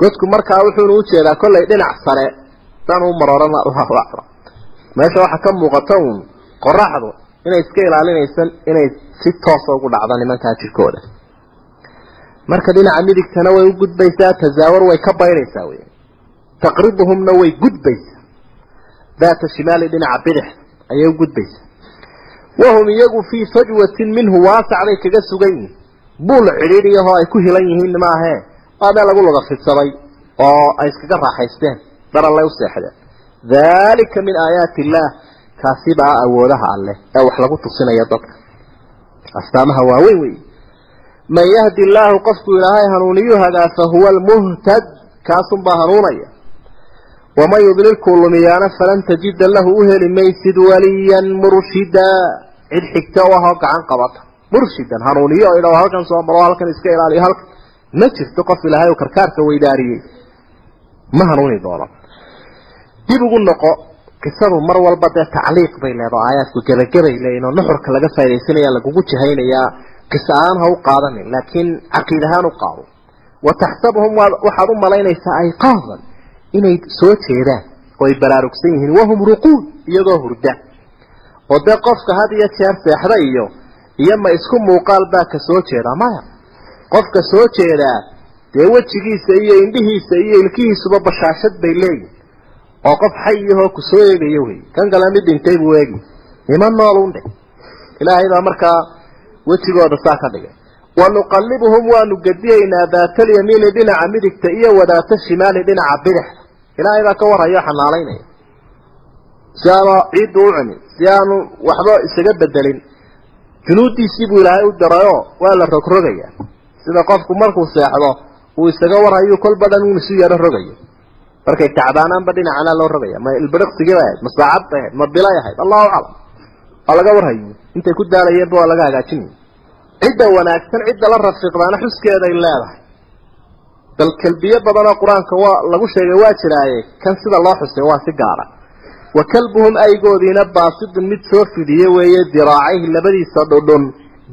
godku markaa wuxuuna u jeedaa kollay dhinac sare dan u maroorana allahu meesha waxaa ka muuqata uun qoraxdu inay iska ilaalinaysan inay si toosa ugu dhacdo nimankaa jirkooda marka dhinaca midigtana way u gudbaysaa tazaawar way ka baydhaysaa wey taqribuhumna way gudbaysaa. Daata shimaali dhinaca bidix ayay u gudbaysaa. Wahum iyagu fii fajwatin minhu waasacday kaga sugan yihiin buul cidhiidhiyahoo ay ku hilan yihiin maahee waa meel lagu laga fidsaday oo ay iskaga raaxaysteen. Darallay u seexdeen. Daalika min aayaati illaah kaasi baa awoodaha alleh ee wax lagu tusinayo dadka. Astaamaha waaweyn wey man yahdi illaahu qofku ilaahay hanuuniyu hagaa fa huwa almuhtad kaasunbaa hanuunaya. Waman yudlilkuu lumiyaana falan tajida lahu u heli maysid waliyan murshida. Cid xigta u ahoo gacan qabata murshidan hanuuniyo o idha halkan soo maro halkan iska ilaaliyo halkan ma jirto qof ilaahay uu karkaarka weydaariyey. Ma hanuuni doono. Dib ugu noqo qisadu mar walba dee tacliiq bay leedaho aayaadku gebagabay leeyihiin oo nuxurka laga faa'idaysanaya lagugu jahaynayaa qisa aan ha u qaadanin laakiin caqiid ahaan u qaado. Wa taxsabuhum waxaad u malaynaysaa ayqaadan inay soo jeedaan oo ay baraarugsan yihiin wahum ruquud iyagoo hurda. Oo dee qofka had iyo jeer seexda iyo iyo ma isku muuqaal baa ka soo jeedaa maya. Qofka soo jeedaa dee wejigiisa iyo indhihiisa iyo ilkihiisuba bashaashad bay leeyihiin oo qof xayahoo ku soo eegayo wey. Kan kale mid dhintay buu eegi ima noolun dhe ilaahay baa markaa wejigooda saa ka dhigay. Wanuqallibuhum waanu gediyaynaa daata alyamiini dhinaca midigta iyo wadaata shimaali dhinaca bidixda. Ilaahay baa ka warhayo xanaalaynaya si aanu ciiddu u cunin si aanu waxba isaga bedelin. Junuuddiisii buu ilaahay u dirayoo waa la rogrogaya sida qofku markuu seexdo uu isaga warhayo kolba dhan uun isu yaro rogayo. Markay tacbaanaanba dhinacana loo rogaya ma ilbiriqsigii bay ahayd ma saacad bay ahayd ma bilay ahayd. Allahu aclam. Waa laga warhayo. Intay ku daalayeenba waa laga hagaajinaya cidda wanaagsan cidda la rafiiqdaana xuskeeday leedahay. Bal kelbiyo badanoo qur'aanka waa lagu sheegay waa jiraaye kan sida loo xusay waa si gaara. Wa kalbuhum aygoodiina baasidun mid soo fidiye weeye diraacayhi labadiisa dhudhun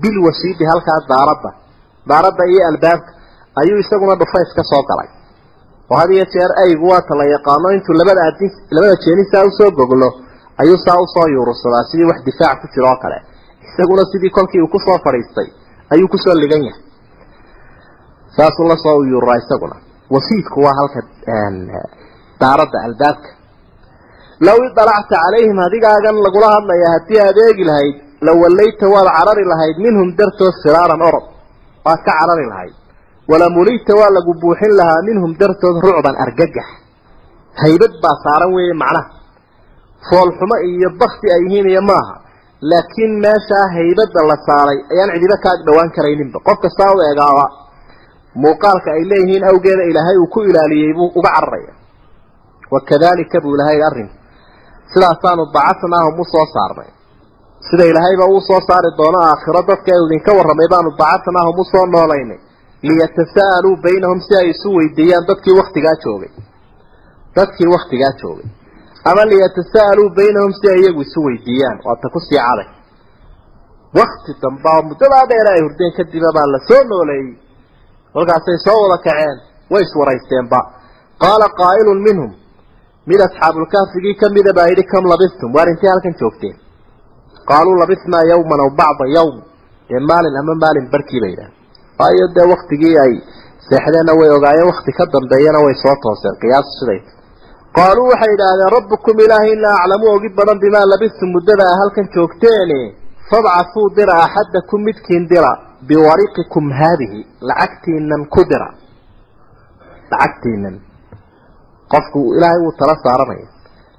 bilwasiidi halkaa daaradda. Daaradda iyo albaabka. Ayuu isaguna dhufays ka soo galay. Oo had iyo jeer aygu waata la yaqaano intuu labada adin labada jeeni saa u soo goglo ayuu saa u soo yuurursadaa sidii wax difaac ku jiro oo kale. Isaguna sidii kolkii uu ku soo fadhiistay ayuu ku soo ligan yahay. Saasuu la soo yuururaa isaguna. Wasiidku waa halka daaradda albaabka. Low idalacta calayhim adigaagan lagula hadlaya haddii aad eegi lahayd la wallayta waad carari lahayd minhum dartood firaaran orod waad ka carari lahayd. Walamulita waa lagu buuxin lahaa minhum dartood rucban argagax. Haybad baa saaran weeye macnaha. Foolxumo iyo bakti ay yihiin iyo maaha laakiin meeshaa haybadda la saaray ayaan cidiba ka ag dhowaan karayninba. Qof kastaa u eegaaba muuqaalka ay leeyihiin awgeeda ilaahay uu ku ilaaliyey buu uga cararaya. Wakadalika buu ilahay arrinku sidaasaanu bacasnaahum u soo saarnay. Sida ilaahayba uu soo saari doono aakhiro dadka ee idinka warramay baanu bacasnaahum u soo noolaynay. Liyatasa'aluu baynahum si ay isu weydiiyaan dadkii waktigaa joogay. Dadkii waktigaa joogay ama liyatasa'aluu baynahum si ay iyagu isu weydiiyaan. Waata ku sii caday. Wakti damba oo muddadaa dheer ay hurdeen kadiba baa la nooleeyey. Kolkaasay soo wada kaceen. Way iswaraysteenba qaala qaa'ilun minhum mid asxaabulkaafigii kamida baa yidhi kam labistum? Waar intay halkan joogteen. Qaaluu labisnaa yawman aw bacda yawm. Dee maalin ama maalin barkii bay yidhaha waayo dee waktigii ay seexdeenna way ogaayeen wakti ka dambeeyana way soo tooseen. Qiyaas siday qaaluu waxay idhaahdeen rabbukum ilaahina aclamu ogi badan bimaa labistum muddada a halkan joogteene fabcasuu dira axadakum midkiin dira biwariqikum haadihi lacagtiinan ku dira lacagtiinan qofku ilaahay wuu tala saaranaya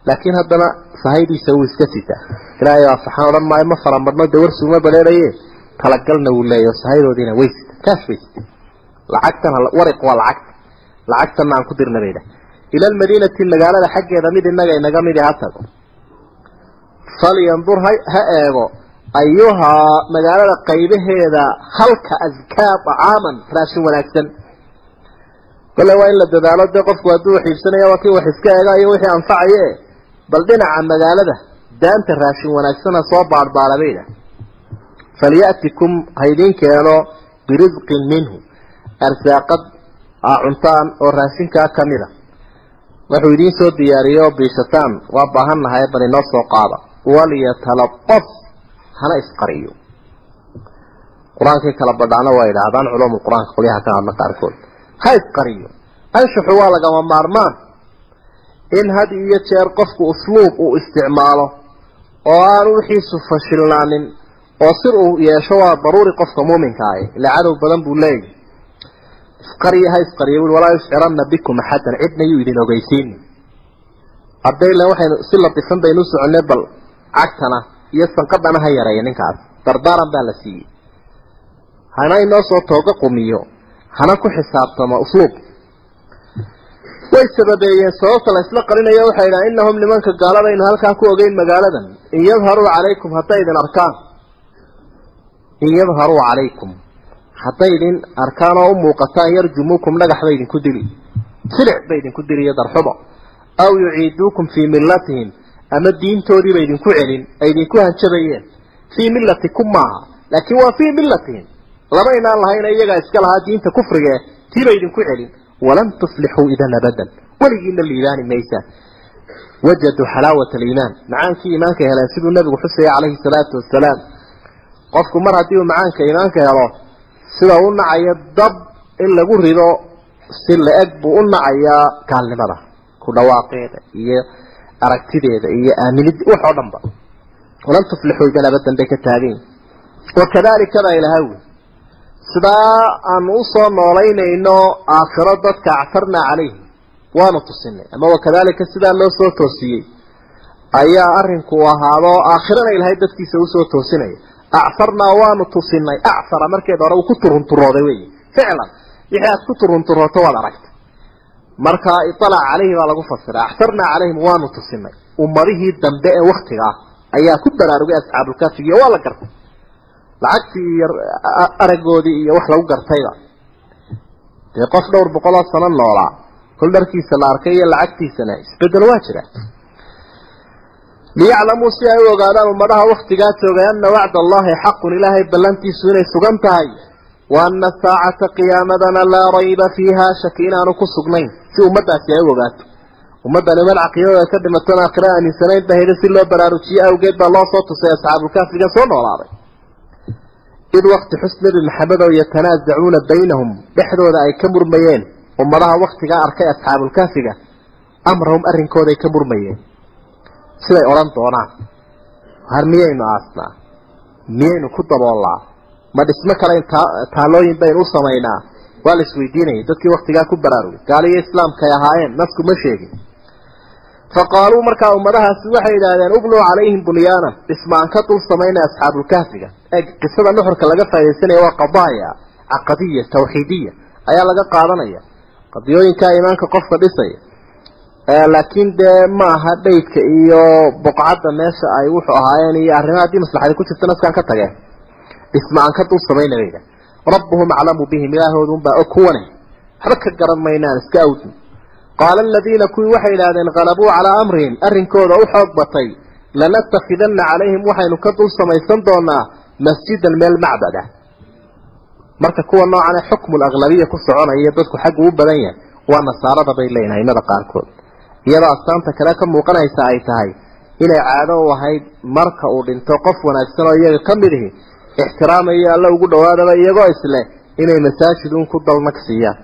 laakiin haddana sahaydiisa wuu iska sitaa ilaahay waa saxaan odhan maayo ma faramadno dee warsuuma baleeraye talagalna wuu leeyaho sahaydoodiina way sita kaash bay sita lacagtan wariq waa lacagta lacagtanna aan ku dirna bay dhah ila almadiinati magaalada xaggeeda mid inaga inaga midi ha tago falyandur ha eego ayuhaa magaalada qaybaheeda halka askaa acaaman raashin wanaagsan kole waa in la dadaalo dee qofku hadduu wax iibsanaya waa kii wax iska eega iyo wixii anfacaye bal dhinaca magaalada daanta raashin wanaagsana soo baadhbaadha bayda falya'tikum haydin keeno birisqin minhu arsaaqad aa cuntaan oo raashinkaa ka mid a wuxuu idiin soo diyaariye oo biishataan waa baahan nahay bal inoo soo qaada. Walyatalaqaf hana isqariyo. Qur'aankii kala badhaana waa yidhaahdaan culumu qur'aanka qolyaha ka hadla qaarkood ha isqariyo. Anshuxu waa lagama maarmaan in had iyo jeer qofku usluub uu isticmaalo oo aanu wixiisu fashilnaanin oo sir uu yeesho waa daruuri qofka muuminka ah. Ila cadow badan buu leeyahy isqariyo ha isqariyo ui walaa yushciranna bikum axadan cidna yuu idin ogeysiini haddayla waxaynu si latifan baynu u soconnay bal cagtana iyo sanqadhana ha yareeya ninkaas. Dardaaran baa la siiyey. Hana inoo soo tooga qumiyo hana ku xisaabtamo usluub. Way sababeeyeen sababta la isla qarinayo waxay yidhaha innahum nimanka gaaladaynu halkaa ku ogeyn magaaladan. In yadharuu calaykum hadday idin arkaan. In yadharuu calaykum hadday idin arkaan oo u muuqataan yarjumuukum dhagax bay idinku dili silic bay idinku dili iyo darxumo. Aw yuciiduukum fii millatihim ama diintoodii bay idinku celin ay idinku hanjabayeen. Fii millatikum maaha laakiin waa fii millatihim. Lama inaan lahayna iyagaa iska lahaa diinta kufrigae tii bay idinku celin. Walan tuflixuu idan abadan. Weligiina liibaani maysaan wajaduu xalaawata aliimaan. Macaankii iimaanka heleen siduu nabigu xusaya calayhi salaatu wasalaam qofku mar haddii uu macaanka iimaanka helo sida u nacayo dab in lagu rido si la-eg buu u nacayaa gaalnimada ku dhawaaqeeda iyo aragtideeda iyo aaminid wax oo dhan ba walan tuflixuu idan abadan bay ka taagan ilaha wi sidaa aanu u soo noolaynayno aakhiro dadka actarnaa calayhim waanu tusinay. Ama wakadalika sidaa loo soo toosiyey ayaa arinku ahaado aakhirana ilaahay dadkiisa u soo toosinaya actarnaa waanu tusinay actara markeed hore uu ku turunturooday wey ficlan wixii aad ku turunturooto waad aragta marka ialac calayhi baa lagu fasiray actarnaa calayhim waanu tusinay ummadihii dambe ee waktiga ah ayaa ku baraarugay asxaabulkaafigiiyo waa la gartay lacagtii iyo aragoodii iyo wax lagu gartayba dee qof dhowr boqoloo sano noolaa kol dharkiisa la arkay iyo lacagtiisana isbeddel waa jira liyaclamuu si ay u ogaadaan ummadaha waktigaa joogay ana wacda allahi xaqun ilaahay ballantiisu inay sugan tahay. Wa ana saacata qiyaamadana laa rayba fiiha shaki inaanu ku sugnayn si ummadaasi ay u ogaato. Ummaddani mad caqiidada ka dhimatoon aakhira aaminsanayn bahayda si loo baraarujiye awgeed baa loo soo tusay asxaabulkaafiga soo noolaaday. Id wakti xus nebi maxamed oo yatanaasacuuna baynahum dhexdooda ay ka murmayeen. Ummadaha waktigaa arkay asxaabulkaafiga amrahum arrinkooda ay ka murmayeen siday odhan doonaan har miyaynu aasnaa miyaynu ku daboolnaa ma dhismo kale taalooyin baynu u samaynaa waa la isweydiinayay dadkii waktigaa ku baraarugay gaaliyo islaamkaay ahaayeen nasku ma sheegin faqaaluu markaa ummadahaasi waxay yidhaahdeen ubnuu calayhim bunyaanan dhismaan ka dul samaynaya asxaabulkahfiga ee qisada nuxurka laga faa'idaysanaya waa qadaaya caqadiya tawxiidiya ayaa laga qaadanaya. Qadiyooyinkaa iimaanka qofka dhisaya laakiin dee ma aha dhaydka iyo boqcadda meesha ay wuxuu ahaayeen iyo arrimaha haddii maslaxadi ku jirta naskaan ka tageen. Dhismaan ka dul samayna bayda rabbuhum aclamu bihim ilaahoodunbaa og kuwane. Waxba ka garan maynaan iska awdin. Qaala aladiina kuwii waxay idhahdeen qalabuu calaa amrihim. Arrinkooda u xoog batay. Lanatakidanna calayhim waxaynu ka dul samaysan doonaa masjidan meel macbad ah marka kuwa noocane xukmul aglabiya ku soconaya dadku xaggu u badan yahay waa nasaarada bay leeyihiin aimada qaarkood iyadoo astaanta kale ka muuqanaysa ay tahay inay caado u ahayd marka uu dhinto qof wanaagsan oo iyaga ka mid ihi ixtiraamayo alla ugu dhawaadaba iyagoo isleh inay masaajidun ku dalnagsiiyaan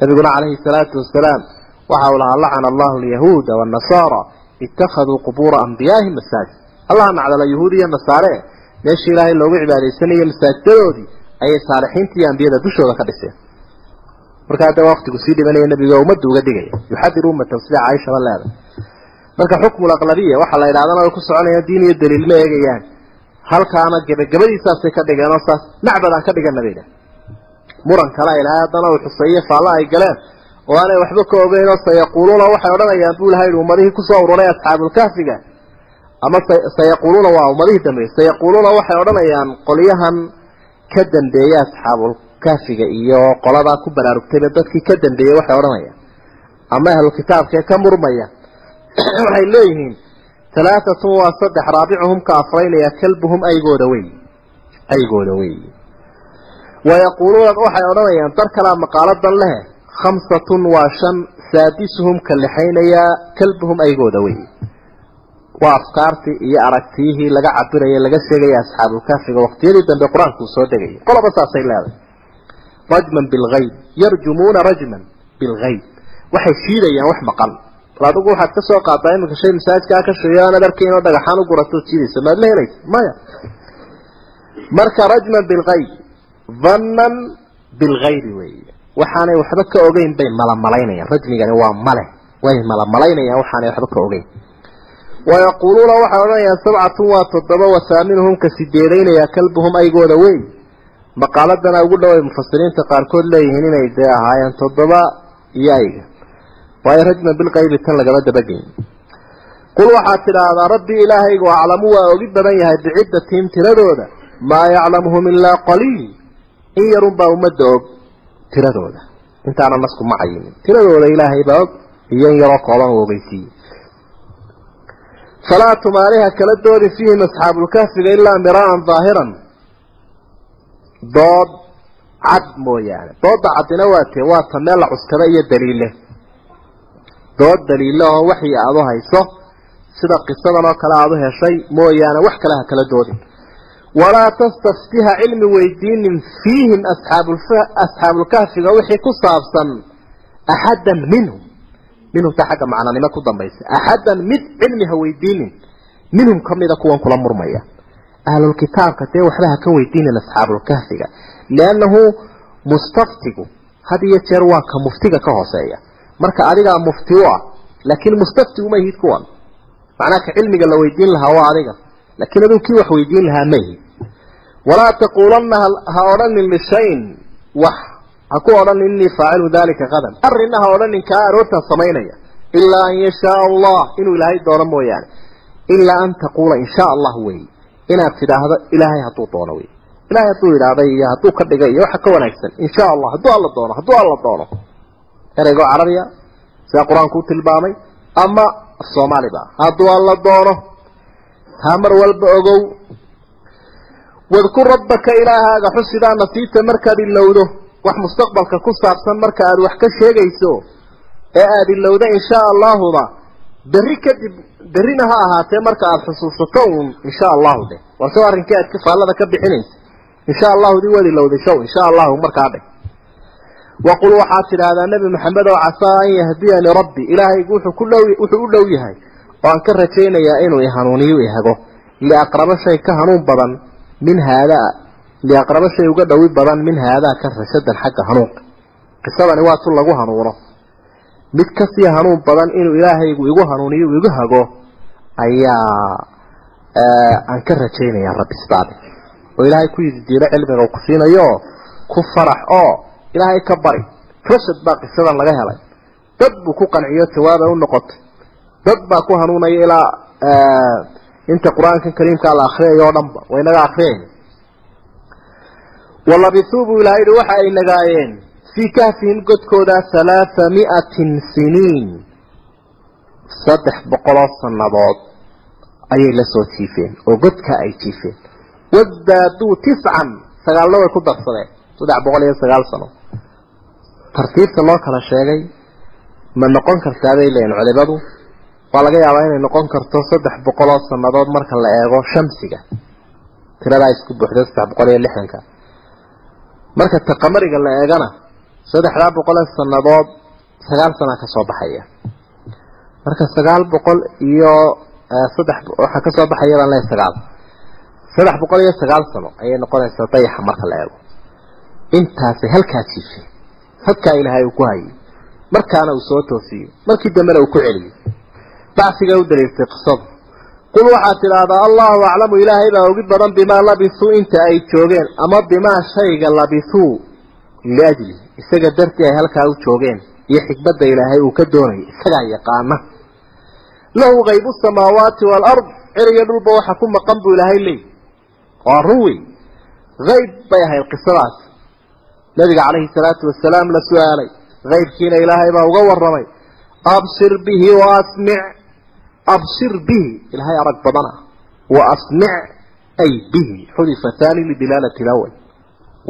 nabiguna calayhi salaatu wasalaam waxa uu lahaa lacana allahu alyahuuda waannasaara ittakhaduu qubuura anbiyaahim masaajid. Allaha nacdala yahuud iyo nasaare meeshii ilaahay loogu cibaadaysanayo masaajidadoodii ayay saalixiinta iyo ambiyada dushooda ka dhiseen markaa hadda waktigu sii dhimanaya nabiga ummadda uga dhigaya yuxadir ummatan sida caaishaba leeda marka xukmul aqlabiya waxaa la yidhahdana way ku soconayaan diin iyo daliil ma eegayaan. Halkaana gebagabadiisaasay ka dhigeen oo saas macbadaan ka dhigana bay idhaha muran kale ilaahay haddana uu xuseeye faalla ay galeen oo aanay waxba ka ogeyn oo sayaquuluuna waxay odhanayaan buu ilahay ummadihii ku soo ururay asxaabulkahfiga ama sayaquuluuna waa ummadihii dambeeyey sayaquuluuna waxay odhanayaan qolyahan ka dambeeyey asxaabulkahfiga iyo qoladaa ku baraarugtayba dadkii ka dambeeyey waxay odhanayaan. Ama ahlukitaabkee ka murmaya. Waxay leeyihiin talaatatun waa saddex raabicuhum ka afraynaya kalbuhum aygooda wey aygooda wey wayaquuluuna waxay odhanayaan dar kalaa maqaaladan leh. Khamsatun waa shan saadisuhum ka lixaynayaa kalbuhum aygooda wey waa afkaartii iyo aragtiyihii laga cabiraya laga sheegaya asxaabulkaafiga waqtiyadii dambe qur'aanku uu soo degayay. Qoloba saasay leedahay rajman bilgayb yarjumuuna rajman bilgayb. Waxay shiidayaan wax maqan bal adigu waxaad ka soo qaadaa iminka shay masaajkaa ka sheeyo aanad arkayn oo dhagaxaan u guratood jiidaysa maad la helaysa maya. Marka rajman bilgayb dhannan bilgaybi weeye. Waxaanay waxba ka ogeyn bay malamalaynayaan. Rajmigani waa male. Way malamalaynayaan waxaanay waxba ka ogeyn. Wayaquuluuna waxay odhanayaan sabcatun waa toddoba wahaaminuhum ka sideedaynaya kalbuhum aygooda wey maqaaladana ugu dhaway mufasiriinta qaarkood leeyihiin inay dee ahaayeen toddoba ayga. Waayo rajman bilqaybi tan lagama dabageyn qul waxaad tidhaahdaa rabbii ilaahaygu aclamu waa ogi badan yahay biciddatihim tiradooda maa yaclamuhum ilaa qaliil. In yarunbaa ummadda og tiradooda. Intaana nasku ma cayimin tiradooda ilaahay baa og iyo in yaroo kooban u ogeysiiyey. Falaa tumaaliha kala doodi fiihim asxaabulkahfiga ilaa miraa'an daahiran dood cad mooyaane. Doodda caddina waa tee waa ta meel la cuskada iyo daliile dood daliile oo waxii aada u hayso sida qisadan oo kale aada u heshay mooyaane wax kale ha kala doodin. Walaa tastaftiha cilmi weydiinin fiihim asxaabulkahfiga wixii ku saabsan axaddan minhum. Minhum ta xagga macnanimo ku dambaysa. Axaddan mid cilmi ha weydiinin minhum kamida kuwan kula murmaya ahlulkitaabka dee waxba ha ka weydiinin asxaabulkahfiga liannahu mustaftigu had iyo jeer waa ka muftiga ka hooseeya. Marka adigaa mufti u ah laakiin mustafti uma ihid kuwan. Macnaa ka cilmiga la weydiin lahaa waa adiga laakiin aduu kii wax weydiin lahaa ma ihid walaa taquulanna ha odhanin lishayin wax ha ku odhanin innii faacilu dalika qadan arrinna ha odhanin kaa aroortan samaynaya. Ilaa an yashaa allah inuu ilaahay doono mooyaane. Ilaa an taquula in shaa allah wey inaad tidhaahdo ilaahay hadduu doono wey ilahay hadduu idhaahday iyo hadduu ka dhigay iyo waxa ka wanaagsan in shaa allah hadduu alla doono hadduu alla doono. Ereygoo carabiya sida qur'aanku u tilmaamay ama soomaaliba hadduu alla doono taa mar walba ogow. Wadkur rabbaka ilaahaaga xusidaa nasiibta markaad ilowdo wax mustaqbalka ku saabsan marka aad wax ka sheegayso ee aada ilowda inshaa allahuba berri kadib berrina ha ahaatee marka aada xusuusato uun insha allahu de. War soo arrinkii aad kafaallada ka bixinaysa insha allahu dii waad ilowday show insha allahu markaa dheh waqul waxaad tidhaahdaa nebi maxamed oo casaa an yahdiyani rabbi ilaahaygu wuxuu ku dhow wuxuu u dhow yahay. Oo aan ka rajaynayaa inuu ihanuuniyo ihago liaqrabo shay ka hanuun badan min haadaa liaqrabo shay uga dhowi badan min haadaa ka rashadan xagga hanuunka. Qisadani waa tu lagu hanuuno mid ka sii hanuun badan inuu ilaahaygu igu hanuuniyo igu hago ayaa aan ka rajaynaya rabbi sidaadi oo ilaahay ku yididiilo cilmiga uu ku siinayo ku farax oo ilaahay ka bari. Rashad baa qisadan laga helay. Dad buu ku qanciyo jawaabay u noqotay. Dad baa ku hanuunaya ilaa inta qur'aankan kariimkaa la akriyayo o dhanba way naga akriyayna walabisuu buu ilahay yihi waxa ay nagaayeen fii kahfihim godkooda halaatha mi'atin siniin. Saddex boqoloo sannadood ayay la soo jiifeen oo godka ay jiifeen. Wasdaaduu tiscan sagaalna way ku darsadeen. Saddex boqol iyo sagaal sano. Tartiibta loo kala sheegay ma noqon kartaa bay leeyihiin culimadu. Waa laga yaabaa inay noqon karto saddex boqoloo sannadood marka la eego shamsiga. Tiradaa isku buuxda saddex boqol iyo lixdanka. Marka taqamariga la eegana saddexdaa boqolee sannadood sagaal sana ka soo baxaya. Marka sagaal boqol iyo saddex waxaa ka soo baxaya baan leeyahay sagaal. Saddex boqol iyo sagaal sano ayay noqonaysaa dayaxa marka la eego. Intaasi halkaa jiifay halkaa ilaahay uu ku hayay. Markaana uu soo toosiyey markii dambena uu ku celiyey bacsiga u daliiltay qisadu qul waxaad tidhaahdaa allahu aclamu ilaahay baa ogi badan bimaa labisuu inta ay joogeen ama bimaa shayga labisuu liajli isaga dartii ay halkaa u joogeen iyo xikmadda ilaahay uu ka doonayay isagaa yaqaana. Lahu kaybu samaawaati waalard ciriyo dhulba waxa ku maqan buu ilaahay leey waa run wey hayb bay ahayd qisadaas. Nabiga calayhi salaatu wasalaam la su'aalay. Haybkiina ilaahay baa uga waramay absir bihi waasmic absir bihi. Ilaahay arag badana wa asmic ay bihi. Xudifa thani lidilaalati lawal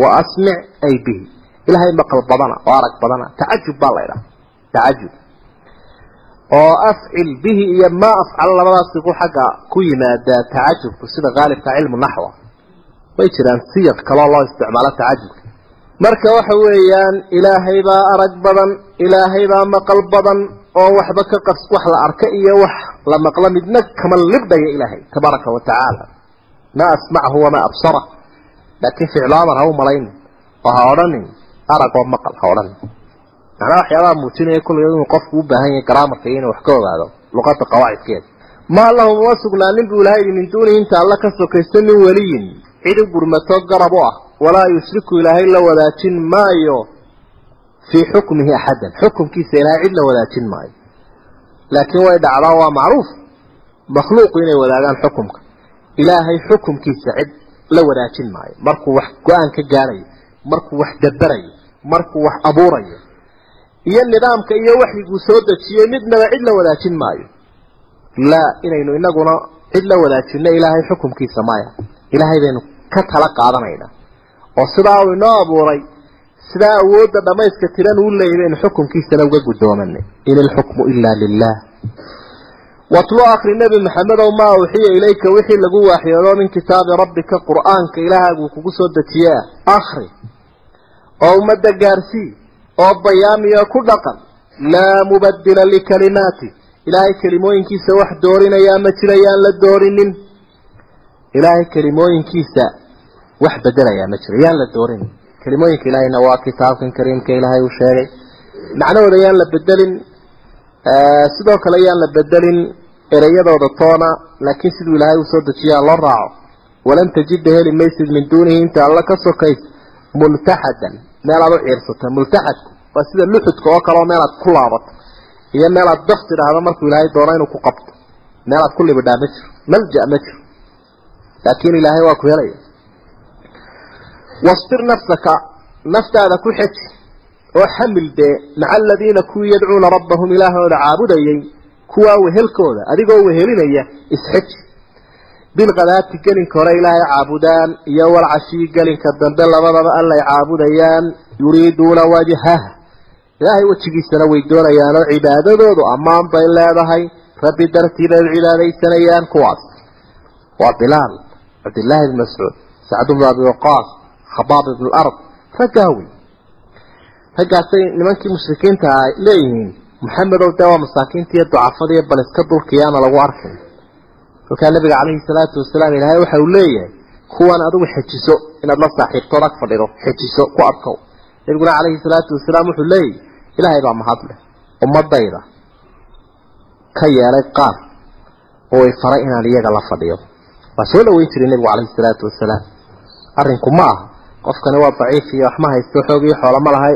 wa asmic ay bihi ilaahay maqal badana oo arag badana. Tacajub baa la idhaha tacajub. Oo afcil bihi iyo maa afcal labadaasi ku xagga ku yimaadaa tacajubku sida qaalibka cilmu naxwa. Way jiraan siyaq kaloo loo isticmaalo tacajubka. Marka waxa weeyaan ilaahay baa arag badan ilaahay baa maqal badan oo waxba ka qas wax la arka iyo wax la maqlo midna kama libdhaya ilaahay tabaaraka wa tacaala. Maa asmachu wamaa absara. Laakiin ficlo amar ha u malayn oo ha odhanin arag oo maqal ha odhanin macnaa waxyaabaha muujinaya kulliga inuu qofku u baahan yahay garaamarka iyo inuu wax ka ogaado luqada qawaacidkeeda maa lahum uma sugnaanin buu ilahay min duunihi inta alla ka sokaysta min weliyin. Cid u gurmato garab u ah. Walaa yushriku ilaahay la wadaajin maayo fii xukmihi axadan xukumkiisa ilaahay cid la wadaajin maayo. Laakiin way dhacdaa waa macruuf. Makhluuqu inay wadaagaan xukumka. Ilaahay xukumkiisa cid la wadaajin maayo. Markuu wax go'aan ka gaarayo markuu wax daberayo markuu wax abuurayo. Iyo nidaamka iyo waxyiguu soo dejiyey midnaba cid la wadaajin maayo. Laa inaynu inaguna cid la wadaajino ilaahay xukumkiisa maya ilaahay baynu ka tala qaadanayna. Oo sidaa uu inoo abuuray sidaa awoodda dhamayska tiran uu leeyay baynu xukumkiisana uga guddoomanay in ilxukmu ilaa lilah watlu akri nebi maxamedow maa uxiya ilayka wixii lagu waaxyoodo min kitaabi rabbika qur'aanka ilaahaguu kugu soo dejiye akri oo ummadda gaarsii oo bayaamiyo ku dhaqan. Laa mubadila likalimaati ilaahay kelimooyinkiisa wax doorinayaa ma jirayaan la doorinin. Ilaahay kelimooyinkiisa wax bedelayaa ma jiro yaan la doorinin. Kelimooyinka ilaahayna waa kitaabkan kariimka ilaahay uu sheegay. Macnahooda yaan la bedelin sidoo kale yaan la bedelin ereyadooda toona laakiin siduu ilaahay u soo dejiyaa loo raaco. Walan tajida heli maysid min duunihi inta alla ka sokays multaxadan meel aad u ciirsata multaxadku waa sida luxudka oo kale oo meel aad ku laabato iyo meel aad daf tidhaahdo markuu ilaahay doono inuu ku qabto. Meel aad ku libidhaa ma jiro malja ma jiro. Laakiin ilaahay waa ku helaya wasbir nafsaka naftaada ku xeji oo xamil dee maca aladiina kuwii yadcuuna rabbahum ilaahooda caabudayay kuwaa wehelkooda adigoo wehelinaya isxeji bilkadaati gelinka hore ilaahay caabudaan iyo walcashii gelinka dambe labadaba allay caabudayaan yuriiduuna wajhah ilaahay wejigiisana way doonayaan oo cibaadadoodu ammaan bay leedahay. Rabbi dartii bay u cibaadaysanayaan kuwaas. Waa bilaal cabdillaahi bn mascuud sacd bnu abi waqaas khabaab ibnu lard wey raggaasay nimankii mushrikiinta a leeyihiin maxamedow dee waa masaakiinta iyo ducafada iyo bal iska dulkiyaana lagu arkay kolkaa nabiga calayhi salaatu wasalaam ilaahay waxa uu leeyahay kuwan adigu xejiso inaad la saaxiibtood ag fadhido xejiso ku adkow. Nabiguna calayhi salaatu wasalaam wuxuu leeyahy ilaahay baa mahadleh ummadayda ka yeelay qaar oo i faray inaan iyaga la fadhiyo. Waa soo dhaweyn jiray nebigu calayhi salaatu wasalaam arrinku ma aha qofkani waa daciif iyo waxma haysto xoog iyo xoolo ma lahay.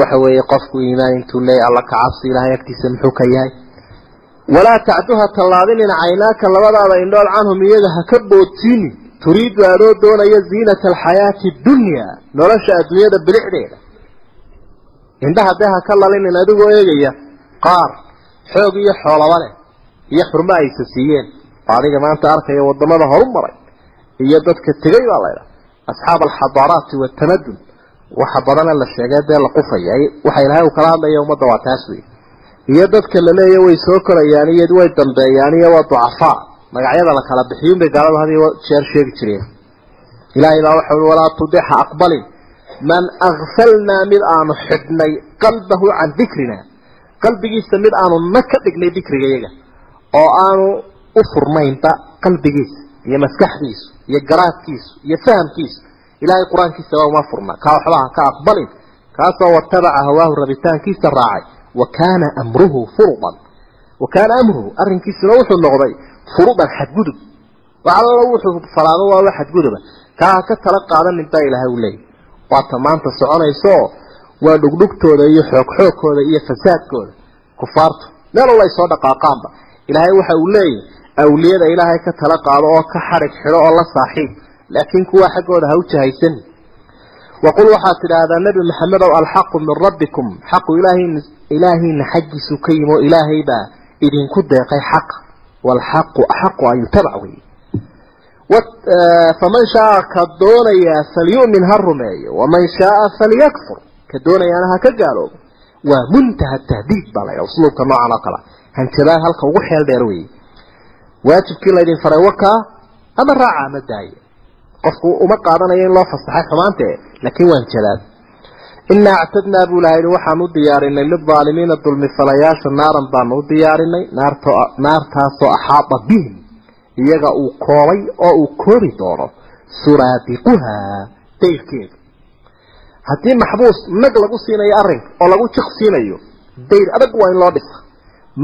Waxa weeye qofku iimaan intuu leeyahy alla ka cabsi ilaahay agtiisa muxuu ka yahay walaa tacduha tallaabinin caynaaka labadaada indhool canhum iyaga ha ka boodsiinin turiidu adoo doonaya ziinata alxayaati dunya nolosha adduunyada bilicdeeda. Indhaha dee ha ka lalinin adigoo eegaya qaar xoog iyo xoolaba leh iyo xurmo aysa siiyeen oo adiga maanta arkaya waddamada horu maray iyo dadka tegay baa laydhaha asxaab alxadaaraati watamadun waxa badana la sheegay dee la qufaya waxa ilaahay uu kala hadlaya ummadda waa taas wey iyo dadka la leeya way soo korayaan iyo way dambeeyaan iyo waa ducafaa. Magacyada la kala bixiyun bay gaaladu had iyo jeer sheegi jireen. Ilaahay baa waxa ui walaa tudixa aqbalin. Man akfalnaa mid aanu xidhnay qalbahu can dikrina qalbigiisa mid aanu na ka dhignay dikriga iyaga oo aanu u furnaynba qalbigiisa iyo maskaxdiisu iyo garaadkiisu iyo fahamkiisu. Ilaahay qur'aankiisa waa uma furna. Kaa waxba ha ka aqbalin. Kaasoo watabaca hawaahu rabitaankiisa raacay wa kaana amruhu furudan. Wa kaana amruhu arrinkiisuna wuxuu noqday furudan xadgudub. Wax allo wuxuu falaado waaba xadguduba kaa ka tala qaadanin baa ilaahay u leeyahy waata maanta soconayso waa dhugdhugtooda iyo xoogxoogkooda iyo fasaadkooda. Kufaartu meel walay soo dhaqaaqaanba. Ilaahay waxa uu leeyahy awliyada ilaahay ka tala qaado oo ka xadhig xidho oo la saaxiib. Laakiin kuwa xaggooda ha u jahaysan waqul waxaad tidhaahdaa nebi maxamedow alxaqu min rabbikum xaqu ilaahin ilaahiina xaggiisu ka yimo ilaahay baa idinku deeqay xaqa waalxaqu axaqu an yutabac wey faman shaaa ka doonayaa falyu'min ha rumeeyo waman shaaa falyakfur ka doonayaana ha ka gaaloobo waa muntaha tahdiid baa laydhaha usluubka noocan oo kale hanjabaad halka ugu xeel dheer weeye waajibkii laydin faray wakaa ama raaca ama daaya qofku uma qaadanayo in loo fasaxay xumaante laakiin waan jadaad inaa actadnaa buu laha waxaan u diyaarinay lidaalimiina dulmifalayaasha naaran baanu u diyaarinay naartaasoo axaada bihim iyaga uu koobay oo uu koobi doono suraadiquhaa dayrkeeda haddii maxbuus nag lagu siinayo arrinka oo lagu jiq siinayo dayr adag waa in loo dhisa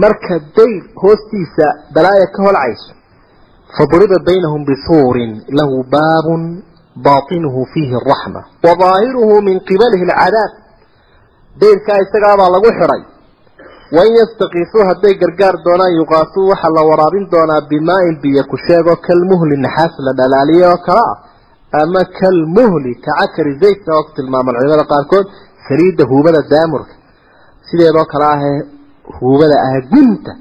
marka dayr hoostiisa balaaya ka holcayso fadriba baynahum bisuurin lahu baabun baatinuhu fiihi araxma wa daahiruhu min qibalihi alcadaab dayrkaa isagaabaa lagu xidhay wain yastakiisuu hadday gargaar doonaan yuqaasuu waxaa la waraabin doonaa bimaa-in biyo ku sheego kalmuhli naxaas la dhalaaliye oo kale ah. Ama kalmuhli kacakari zaydka oo tilmaaman culimada qaarkood saliidda huubada daamurka. Sideedoo kale ahee huubada ah. Gunta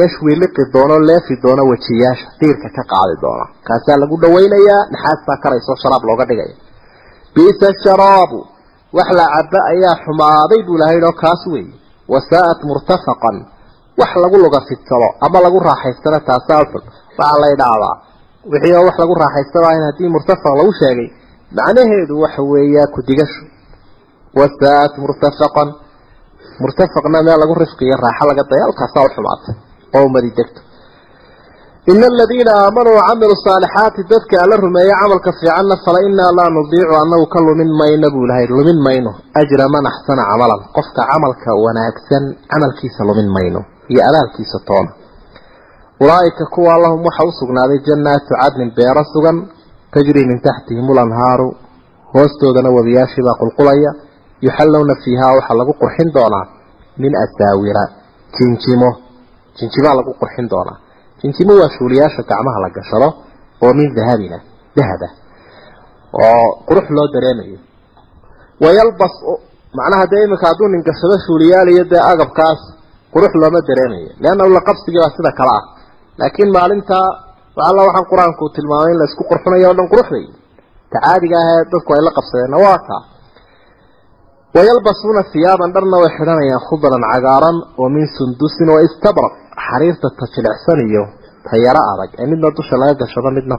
yashwi liqi doono leefi doono wejiyaasha diirka ka qaadi doona kaasaa lagu dhawaynayaa naxaastaa karayso sharaab looga dhigaya. Bisa sharaabu wax la cabo ayaa xumaaday buu lahayd oo kaas weeye. Wasaa'at murtafaqan wax lagu luga ama lagu raaxaystana taasaa xun waxaa la idhaahdaa wixii oo wax lagu raaxaystada in haddii murtafaq lagu sheegay macnaheedu waxa weeyaa ku-digasho wasaa'at murtafaqan murtafaqna meel lagu rifqiyo raaxo laga daya halkaasaa u xumaatay oo umadi degto ina aladiina aamanuu wacamiluu saalixaati dadka alla rumeeya camalka fiicanna fala inaa laa nudiicu annagu ka lumin mayno buu ilahay lumin mayno. Ajra man axsana camalan. Qofka camalka wanaagsan camalkiisa lumin mayno iyo abaalkiisa toona ulaa'ika kuwa lahum waxa u jannaatu cadnin beero sugan tajrii min taxtihim ulanhaaru hoostoodana wabiyaashiibaa qulqulaya yuxallowna fiihaa waxaa lagu qurxin doonaa min asaawira jinjimo. Jinjimaa lagu qurxin doonaa. Jinjimo waa shuuliyaasha gacmaha la gashado oo min dahabina dahaba oo qurux loo dareemayo. Wayalbas macnaha dee iminka hadduu nin gashado shuuliyaal iyo dee agabkaas qurux looma dareemayo. Leanna la baa sida kale ah. Laakiin maalinta alla waxaan qur'aanku tilmaamay in la isku qurxinayo o dhan quruxday. Ta caadiga ahee dadku ay la qabsadeenna waa taa wayalbasuuna hiyaaban dharna way xidhanayaan khudran cagaaran oo min sundusin wa istabraq xariirta ta jilicsan iyo tayaro adag ee midna dusha laga gashado midna